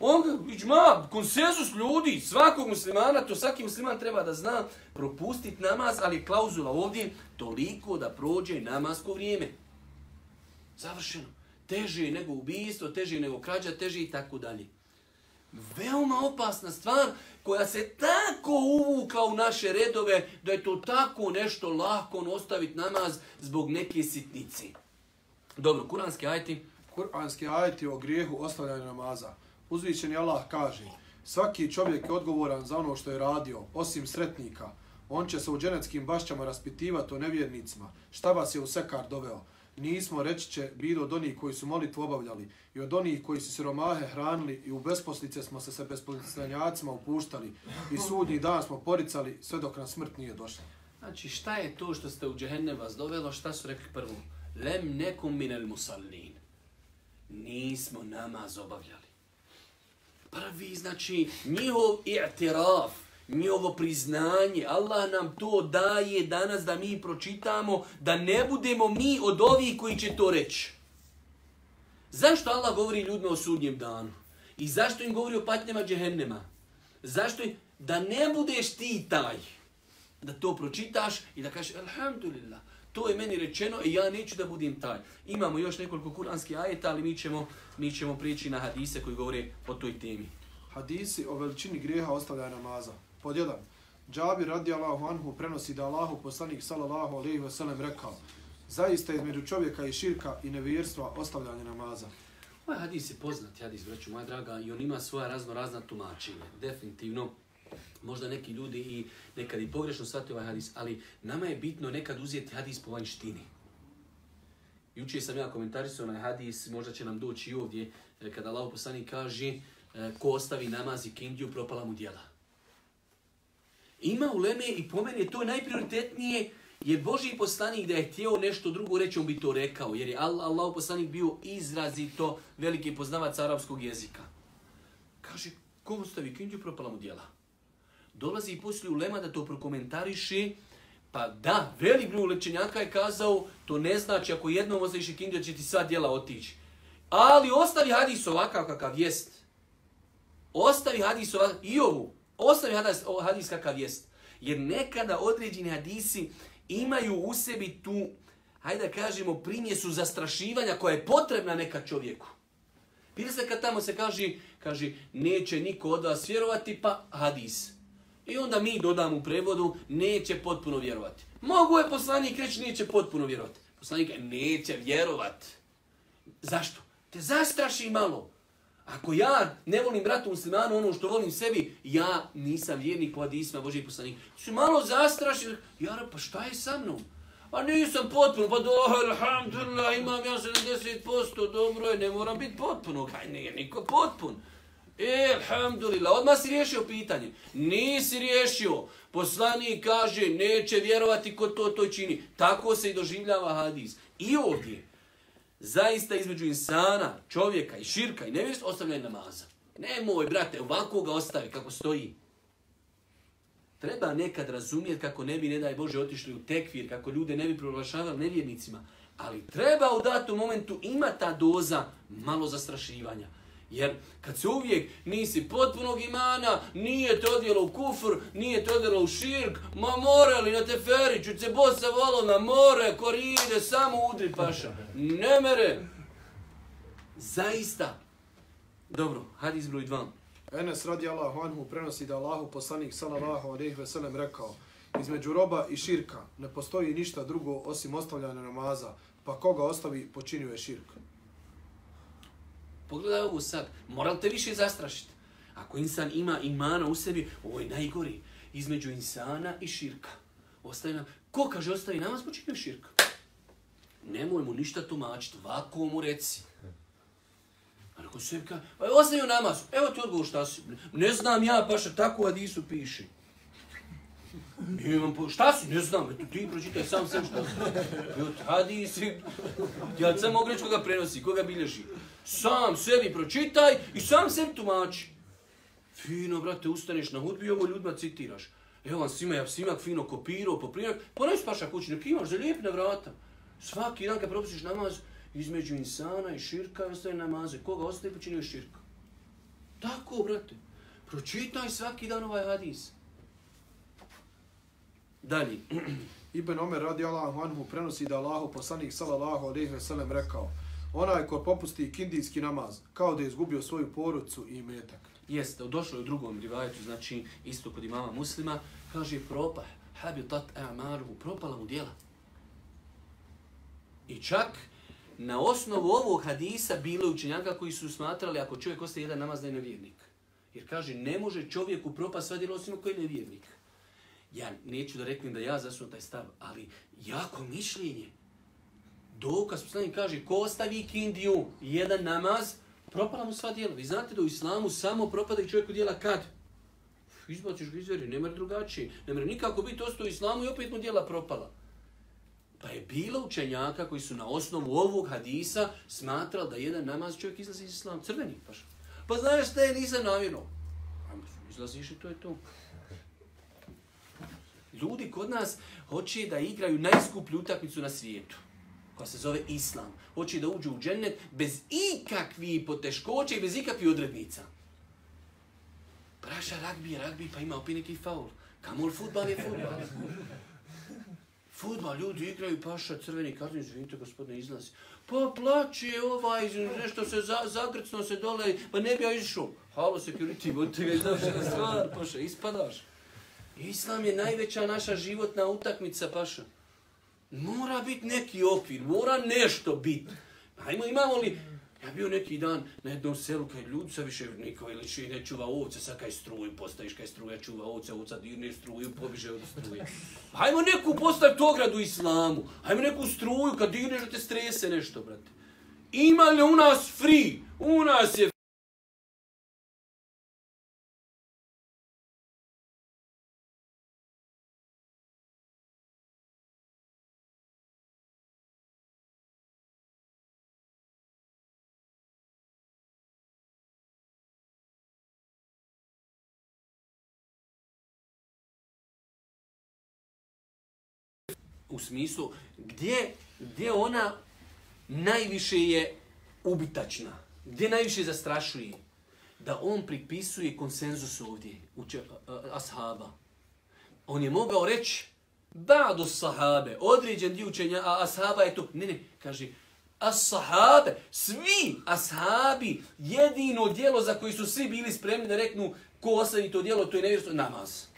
On, iđma, konsenzus ljudi, svakog muslimana, to svaki musliman treba da zna, propustiti namaz, ali klauzula ovdje, toliko da prođe namasko vrijeme. Završeno. Teže nego ubijstvo, teže nego krađa, teže i tako dalje. Veoma opasna stvar koja se tako uvukla u naše redove da je to tako nešto lako ostaviti namaz zbog neke sitnice. Dobro, kuranski ajti. Kuranski ajti o grijehu ostavljanja namaza. Uzvišeni Allah kaže, svaki čovjek je odgovoran za ono što je radio, osim sretnika. On će se u dženeckim bašćama raspitivati o nevjernicima. Šta vas je u sekar doveo? Nismo, reći će, bilo od onih koji su molitvu obavljali i od onih koji su siromahe hranili i u besposlice smo se sa besposlicanjacima upuštali i sudnji dan smo poricali sve dok nam smrt nije došla. Znači, šta je to što ste u džehennem vas dovelo? Šta su rekli prvo? Lem nekum minel musallin. Nismo namaz obavljali prvi, znači, njihov i'tiraf, njihovo priznanje, Allah nam to daje danas da mi pročitamo, da ne budemo mi od ovih koji će to reći. Zašto Allah govori ljudima o sudnjem danu? I zašto im govori o patnjama džehennema? Zašto im, da ne budeš ti taj, da to pročitaš i da kažeš, alhamdulillah, to je meni rečeno i ja neću da budem taj. Imamo još nekoliko kuranskih ajeta, ali mi ćemo, mi ćemo prijeći na hadise koji govore o toj temi. Hadisi o veličini grijeha ostavlja namaza. Pod jedan. Džabir radijallahu anhu prenosi da Allahu poslanik sallallahu alaihi ve sellem rekao zaista između čovjeka i širka i nevjerstva ostavljanje namaza. Ovaj hadis je poznat, hadis, braću moja draga, i on ima svoja razno razna tumačenja. Definitivno, možda neki ljudi i nekad i pogrešno shvati ovaj hadis, ali nama je bitno nekad uzeti hadis po vanjštini. Juče sam ja komentarisao onaj hadis, možda će nam doći i ovdje, e, kada Allah poslani kaže e, ko ostavi namaz i kindiju, propala mu djela. Ima u Leme i po meni je to najprioritetnije, jer Boži poslanik da je htio nešto drugo reći, on bi to rekao, jer je Allah, Allah poslanik bio izrazito veliki poznavac arapskog jezika. Kaže, kom stavi kindiju, propala mu dijela. dolazi i poslije ulema da to prokomentariše, pa da, velik broj lečenjaka je kazao, to ne znači ako jednom ostaviš ikindiju, će ti sva djela otići. Ali ostavi hadis ovakav kakav jest. Ostavi hadis ovakav, i ovu, ostavi hadis, hadis kakav jest. Jer nekada određeni hadisi imaju u sebi tu, hajde da kažemo, primjesu zastrašivanja koja je potrebna neka čovjeku. Pili se kad tamo se kaže, kaže, neće niko od vas vjerovati, pa hadis. I onda mi dodam u prevodu, neće potpuno vjerovati. Mogu je poslanik reći, neće potpuno vjerovati. Poslanik neće vjerovati. Zašto? Te zastraši malo. Ako ja ne volim bratu muslimanu ono što volim sebi, ja nisam vjernik pa po hadisma Božih poslanika. Su malo zastrašio, Ja pa šta je sa mnom? Pa nisam potpuno, pa doho, alhamdulillah, imam ja 70%, dobro je, ne moram biti potpuno. Kaj nije niko potpun. E, alhamdulillah, odmah si riješio pitanje. Nisi riješio. Poslanik kaže, neće vjerovati ko to to čini. Tako se i doživljava hadis. I ovdje, zaista između insana, čovjeka i širka i nevjerstva ostavljaj namaza. Nemoj, brate, ovako ga ostavi kako stoji. Treba nekad razumjeti kako ne bi, ne daj Bože, otišli u tekvir, kako ljude ne bi proglašavali nevjernicima. Ali treba u datom momentu ima ta doza malo zastrašivanja. Jer kad se uvijek nisi potpunog imana, nije te odjelo u kufr, nije te odjelo u širk, ma more li na teferiću, se bosa volo na more, koride, samo udri paša. Ne mere. Zaista. Dobro, hadis broj 2. Enes radi Allahu anhu prenosi da Allahu poslanik sallallahu alejhi ve sellem rekao: Između roba i širka ne postoji ništa drugo osim ostavljanja namaza, pa koga ostavi počinio je širk. Pogledaj ovo sad. Moral te više zastrašiti. Ako insan ima imana u sebi, ovo je najgori. Između insana i širka. Ostaje nam. Ko kaže ostavi namaz, počinio širka. Nemoj mu ništa tumačiti. Vako mu reci. A neko sebi kaže, pa u namaz. Evo ti odgovor šta si. Ne znam ja, paša, tako u Adisu piše. Imam po... Šta si? Ne znam, eto ti pročitaj sam sam šta si. Jo, tadi si... Ja sam mogu reći koga prenosi, koga bilježi. Sam sebi pročitaj i sam sebi tumači. Fino, brate, ustaneš na hudbi i ovo ljudima citiraš. Evo vam svima, ja svima fino kopirao, poprimak, ponesi paša kući, nek imaš za lijep na vrata. Svaki dan kad propisiš namaz, između insana i širka ostaje namaze. Koga ostaje počinio širka? Tako, brate. Pročitaj svaki dan ovaj hadis. Dalje. Ibn Omer radi Allahu anhu prenosi da Allahu poslanik sallallahu alejhi ve sellem rekao: Onaj ko popusti kindijski namaz, kao da je izgubio svoju porodcu i metak. Jeste, došlo je u drugom rivajetu, znači isto kod imama muslima, kaže propah, habitat a'maruhu, propala mu djela. I čak na osnovu ovog hadisa bilo je učenjaka koji su smatrali ako čovjek ostaje jedan namaz da je nevjernik. Jer kaže, ne može čovjeku propast sva djela osim koji je nevjernik. Ja neću da reklim da ja zasunu taj stav, ali jako mišljenje. Dokaz poslanik kaže, ko ostavi kindiju jedan namaz, propala mu sva djela. Vi znate da u islamu samo propadaju čovjeku djela kad? Izbaciš ga iz vjeri, ne mre drugačije. Ne mre nikako biti ostao u islamu i opet mu djela propala. Pa je bilo učenjaka koji su na osnovu ovog hadisa smatrali da jedan namaz čovjek izlazi iz islama. Crveni, paš. Pa znaš šta je, nisam namjerno. Izlaziš i to je to. Ljudi kod nas hoće da igraju najskuplju utakmicu na svijetu koja se zove Islam. Hoće da uđu u džennet bez ikakvih poteškoća i bez ikakvih odrednica. Praša ragbi je ragbi, pa ima opet neki faul. Kamol futbal je futbal. Futbal, ljudi igraju, paša, crveni karton, izvinite, gospodine, izlazi. Pa plaće ovaj, nešto se za, zagrcno se dole, pa ne bi ja išao. Halo, security, budite ga izdavšena stvar, paša, ispadaš. Islam je najveća naša životna utakmica, paša. Mora biti neki okvir, mora nešto biti. Hajmo, imamo li... Ja bio neki dan na jednom selu, kaj ljudi sa više niko ili še ne čuva ovce, sad kaj struju postaviš, kaj struja čuva ovce, ovca dirne struju, pobiže od struje. Hajmo neku postaviti ogradu islamu, hajmo neku struju, kad dirneš da te strese nešto, brate. Ima li u nas free? U nas je u smislu gdje, gdje ona najviše je ubitačna, gdje najviše zastrašuje, da on pripisuje konsenzus ovdje, uče, ashaba. On je mogao reći, ba'du sahabe, određen dio učenja, a ashaba je to, ne, ne, kaže, as-sahabe, svi ashabi, jedino djelo za koji su svi bili spremni da reknu ko ostavi to djelo, to je nevjerstvo, namaz.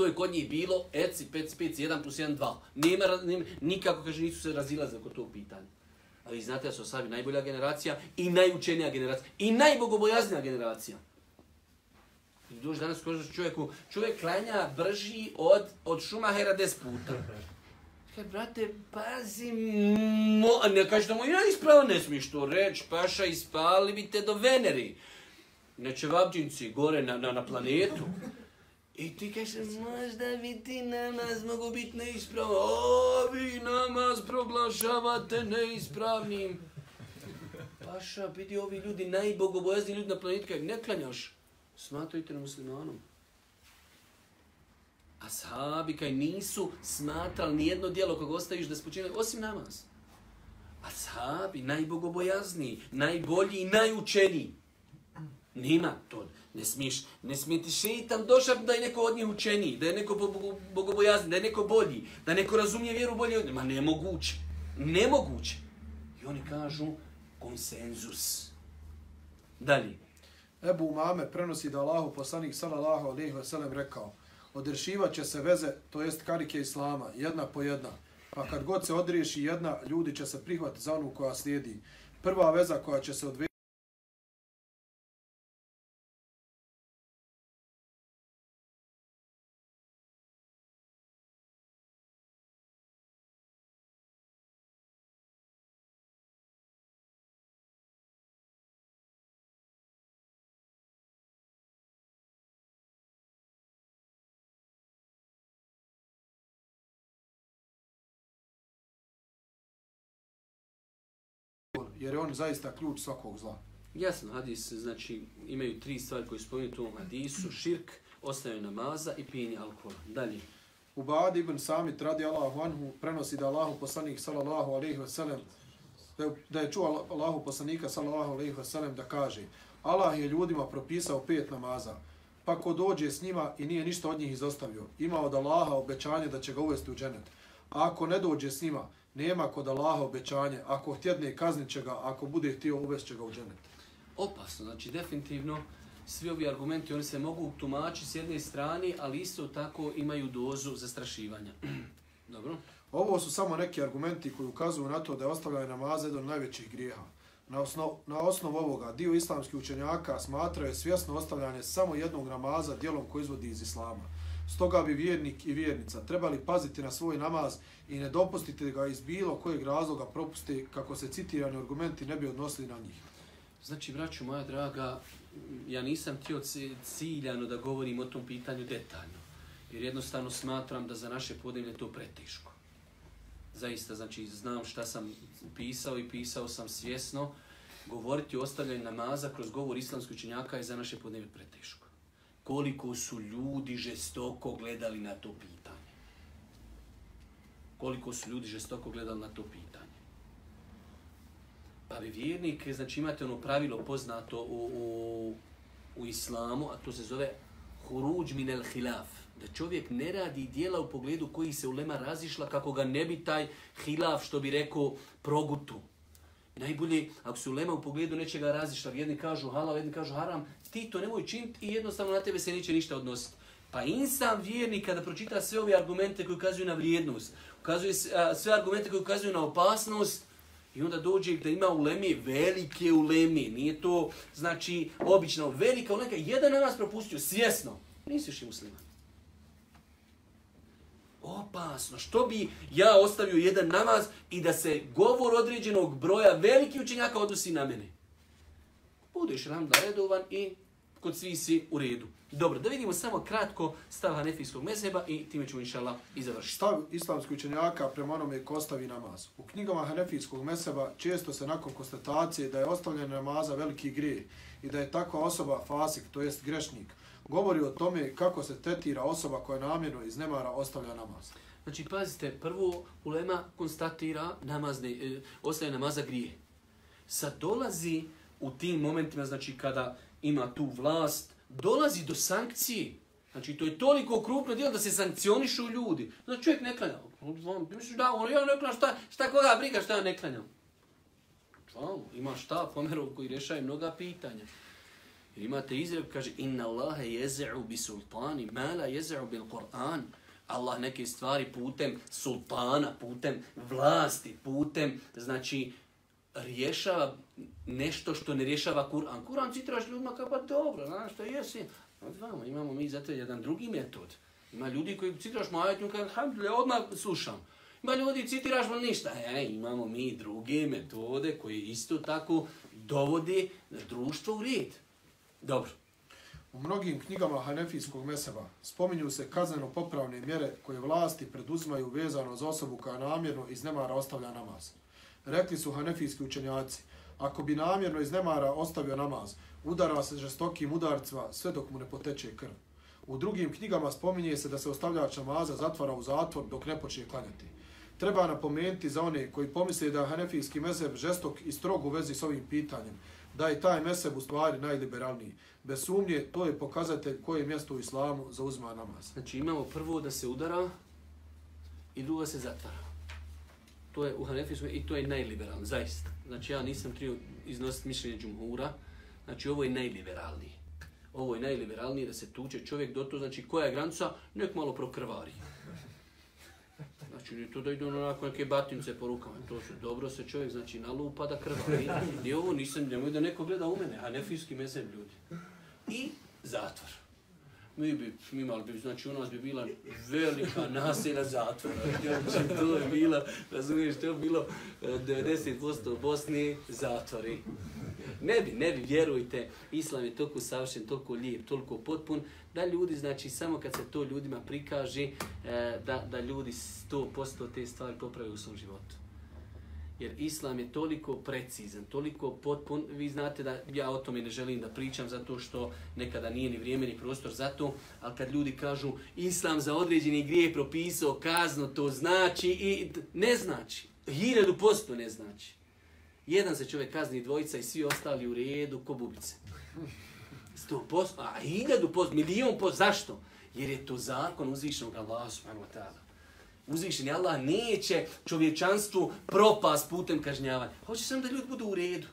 To je kod njih bilo eci, peci, peci, 1 plus 1, 2. Nema, nema, nikako, kaže, nisu se razilaze oko tog pitanja. Ali znate da su Asabi najbolja generacija i najučenija generacija i najbogobojaznija generacija. I duž danas kaže čovjeku, čovjek klanja brži od, od Šumahera 10 puta. Kaj, brate, pazi, mo, ne kaže da mu ja ispravo ne smiješ to reći, paša, ispali bi te do Veneri. Neće vabđinci gore na, na, na planetu. I ti kažeš, možda bi ti namaz mogu biti neispravan. O, vi namaz proglašavate neispravnim. Paša, vidi ovi ljudi, najbogobojazni ljudi na planetu, kaj ne klanjaš, smatrajte na muslimanom. Ashabi kaj nisu smatrali nijedno dijelo kog ostaviš da spočinaju, osim namaz. Ashabi, najbogobojazniji, najbolji i najučeniji. Nima to. Ne smiješ, ne smije ti šeitan došap da je neko od njih učeniji, da je neko bogobojazni, da je neko bolji, da neko razumije vjeru bolje od njih. Ma nemoguće. Nemoguće. I oni kažu konsenzus. Dalje. Ebu Umame prenosi da Allahu poslanik sallallahu alejhi ve sellem rekao: "Odrešivaće se veze, to jest karike islama, jedna po jedna. Pa kad god se odriješi jedna, ljudi će se prihvatiti za onu koja slijedi. Prva veza koja će se odvijeti jer je on zaista ključ svakog zla. Jasno, hadis, znači, imaju tri stvari koje spominju u tom hadisu, širk, ostaje namaza i pijenje alkohola. Dalje. Ubad ibn Samit radi Allahu anhu prenosi da Allahu poslanik sallallahu alejhi ve sellem da da je čuo Allahu poslanika sallallahu alejhi ve sellem da kaže Allah je ljudima propisao pet namaza pa ko dođe s njima i nije ništa od njih izostavio ima od Allaha obećanje da će ga uvesti u dženet a ako ne dođe s njima nema kod Allaha obećanje ako htjedne kaznit će ga ako bude htio uvest će ga u dženet Opasno, znači definitivno svi ovi argumenti oni se mogu tumačiti s jedne strane, ali isto tako imaju dozu zastrašivanja. Dobro? Ovo su samo neki argumenti koji ukazuju na to da je ostavljanje namaza jedan od najvećih grijeha. Na osnov, na osnovu ovoga, dio islamskih učenjaka smatraju je svjesno ostavljanje samo jednog namaza dijelom koji izvodi iz islama. Stoga bi vjernik i vjernica trebali paziti na svoj namaz i ne dopustiti da ga iz bilo kojeg razloga propuste kako se citirani argumenti ne bi odnosili na njih. Znači, braću moja draga, ja nisam htio ciljano da govorim o tom pitanju detaljno. Jer jednostavno smatram da za naše podneblje to preteško. Zaista, znači, znam šta sam pisao i pisao sam svjesno. Govoriti o ostavljanju namaza kroz govor islamskoj učenjaka je za naše podneblje preteško. Koliko su ljudi žestoko gledali na to pitanje. Koliko su ljudi žestoko gledali na to pitanje. Pa bi vjernik, znači imate ono pravilo poznato u, u, u islamu, a to se zove huruđ min el hilaf. Da čovjek ne radi dijela u pogledu koji se ulema razišla kako ga ne bi taj hilaf, što bi rekao, progutu. Najbolje, ako se ulema u pogledu nečega razišla, jedni kažu halal, jedni kažu haram, ti to nemoj činiti i jednostavno na tebe se neće ništa odnositi. Pa insan vjernik kada pročita sve ove argumente koji ukazuju na vrijednost, ukazuje sve argumente koji ukazuju na opasnost, I onda dođe da ima ulemi, velike ulemi, nije to, znači, obično, velika ulema, jedan namaz propustio, svjesno, nisi još i musliman. Opasno, što bi ja ostavio jedan namaz i da se govor određenog broja veliki učenjaka odnosi na mene. Budeš ramda redovan i kod svi si u redu. Dobro, da vidimo samo kratko stav Hanefijskog mezheba i time ćemo inšallah i završiti. Stav islamskih učenjaka prema onome ko ostavi namaz. U knjigama Hanefijskog meseba često se nakon konstatacije da je ostavljanje namaza veliki grije i da je takva osoba fasik, to jest grešnik, govori o tome kako se tretira osoba koja namjerno iz nemara ostavlja namaz. Znači, pazite, prvo ulema konstatira namazne, e, ostaje namaza grije. Sad dolazi u tim momentima, znači kada ima tu vlast, dolazi do sankcije. Znači, to je toliko krupno djelo da se sankcionišu ljudi. Znači, čovjek ne klanja. Misliš da, on, ja ne klanjam, šta, šta koga briga, šta ja ne klanjam? Čao, ima šta, pomerov koji rješaje mnoga pitanja. Jer imate izrev, kaže, inna Allahe jeze'u bi sultani, mala jeze'u bil Kur'an. Allah neke stvari putem sultana, putem vlasti, putem, znači, rješava nešto što ne rješava Kur'an. Kur'an citiraš ljudima kao, pa dobro, znaš što jesi. Odvamo, imamo mi zato jedan drugi metod. Ima ljudi koji citiraš majetnju, kao, alhamdulillah, odmah slušam. Ima ljudi citiraš mu ništa. E, imamo mi druge metode koje isto tako dovode društvo u red. Dobro. U mnogim knjigama Hanefijskog meseba spominju se kazneno popravne mjere koje vlasti preduzimaju vezano za osobu koja namjerno iz nemara ostavlja namaz. Rekli su Hanefijski učenjaci, ako bi namjerno iz nemara ostavio namaz, udara se žestokim udarcima sve dok mu ne poteče krv. U drugim knjigama spominje se da se ostavljač namaza zatvara u zatvor dok ne počne klanjati. Treba napomenuti za one koji pomisle da je Hanefijski mezeb žestok i strog u vezi s ovim pitanjem, da je taj mezeb u stvari najliberalniji. Bez sumnje, to je pokazatelj koje mjesto u islamu zauzima namaz. Znači imamo prvo da se udara i drugo se zatvara. To je u Hanefijskom i to je najliberalno, zaista. Znači ja nisam trio iznositi mišljenje džumhura, znači ovo je najliberalniji. Ovo je najliberalniji da se tuče čovjek do to, znači koja je granica, nek malo prokrvari. Znači nije to da idu onako neke batince po rukama, to su dobro se čovjek znači nalupa da krva. I ovo nisam, nemoj da neko gleda u mene, a nefijski mezem ljudi. I zatvor. Mi bi mi imali bi, znači u nas bi bila velika naselja zatvora. Znači, to je bila, razumiješ, to je bilo 90% u Bosni zatvori. Ne bi, ne bi, vjerujte, Islam je toliko savršen, toliko lijep, toliko potpun, da ljudi, znači, samo kad se to ljudima prikaže, e, da, da ljudi 100% te stvari poprave u svom životu. Jer islam je toliko precizan, toliko potpun, vi znate da ja o tome ne želim da pričam zato što nekada nije ni vrijeme ni prostor za to, ali kad ljudi kažu islam za određeni grije propisao kaznu, to znači i ne znači. Hiljadu posto ne znači. Jedan se čovjek kazni dvojica i svi ostali u redu ko bubice. Sto posto, a hiljadu posto, milijon posto, zašto? Jer je to zakon uzvišnog Allaha subhanahu wa ta'ala. Uzvišeni Allah neće čovječanstvu propast putem kažnjavanja. Hoće samo da ljudi budu u redu.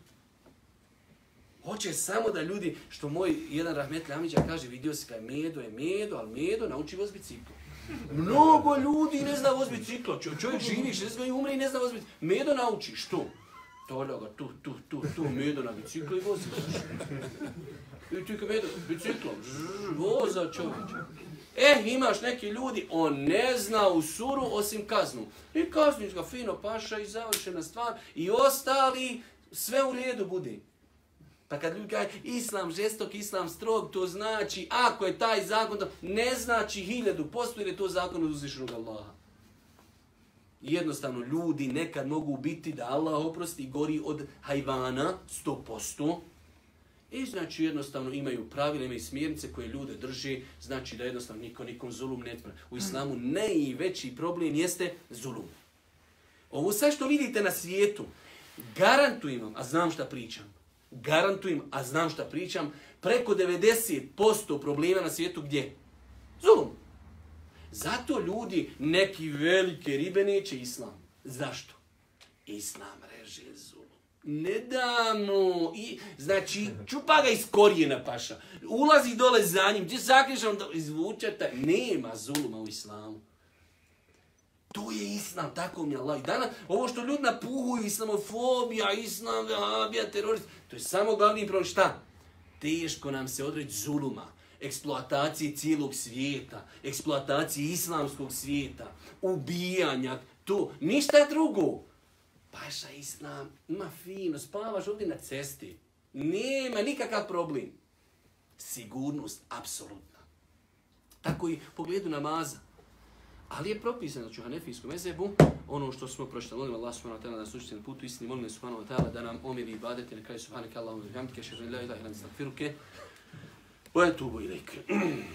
Hoće samo da ljudi, što moj jedan rahmet Lamića kaže, vidio si kaj medo je medo, ali medo nauči voz biciklo. Mnogo ljudi ne zna voz biciklo. Čovjek živi 60 godina umre i ne zna voz biciklo. Medo nauči, što? Tolja ga tu, tu, tu, tu, medo na biciklo i vozi. I ti kaj medo, biciklo, voza čovječe. E, imaš neki ljudi, on ne zna u suru osim kaznu. I kazniš ga fino paša i završena stvar. I ostali, sve u redu bude. Pa kad ljudi kaže, islam žestok, islam strog, to znači, ako je taj zakon, ne znači hiljadu posto, jer je to zakon od uzvišenog Allaha. Jednostavno, ljudi nekad mogu biti da Allah oprosti gori od hajvana, sto posto, I znači jednostavno imaju pravila, imaju smjernice koje ljude drži, znači da jednostavno niko nikom zulum ne treba. U islamu najveći problem jeste zulum. Ovo sve što vidite na svijetu, garantujem vam, a znam šta pričam, garantujem, a znam šta pričam, preko 90% problema na svijetu gdje? Zulum. Zato ljudi, neki velike ribe neće islam. Zašto? Islam Nedavno. I, znači, čupa ga iz korijena paša. Ulazi dole za njim, gdje sakriš, on izvučete. Nema zuluma u islamu. To je islam, tako mi je Allah. I danas, ovo što ljudi napuhuju, islamofobija, islam, vehabija, terorist, to je samo glavni problem. Šta? Teško nam se odreći zuluma, eksploatacije cijelog svijeta, eksploatacije islamskog svijeta, ubijanja, to, ništa drugo. Paša Islam, ma fino, spavaš ovdje na cesti. Nema nikakav problem. Sigurnost, apsolutna. Tako i pogledu namaza. Ali je propisano, znači u Hanefijskom mezebu, ono što smo prošli, molim Allah subhanahu wa ta'ala da nas učite na putu istini, molim subhanahu wa ta'ala da nam omiri ibadete, na kraju subhanahu wa ta'ala, da nam omiri ibadete, da nam omiri ibadete, da nam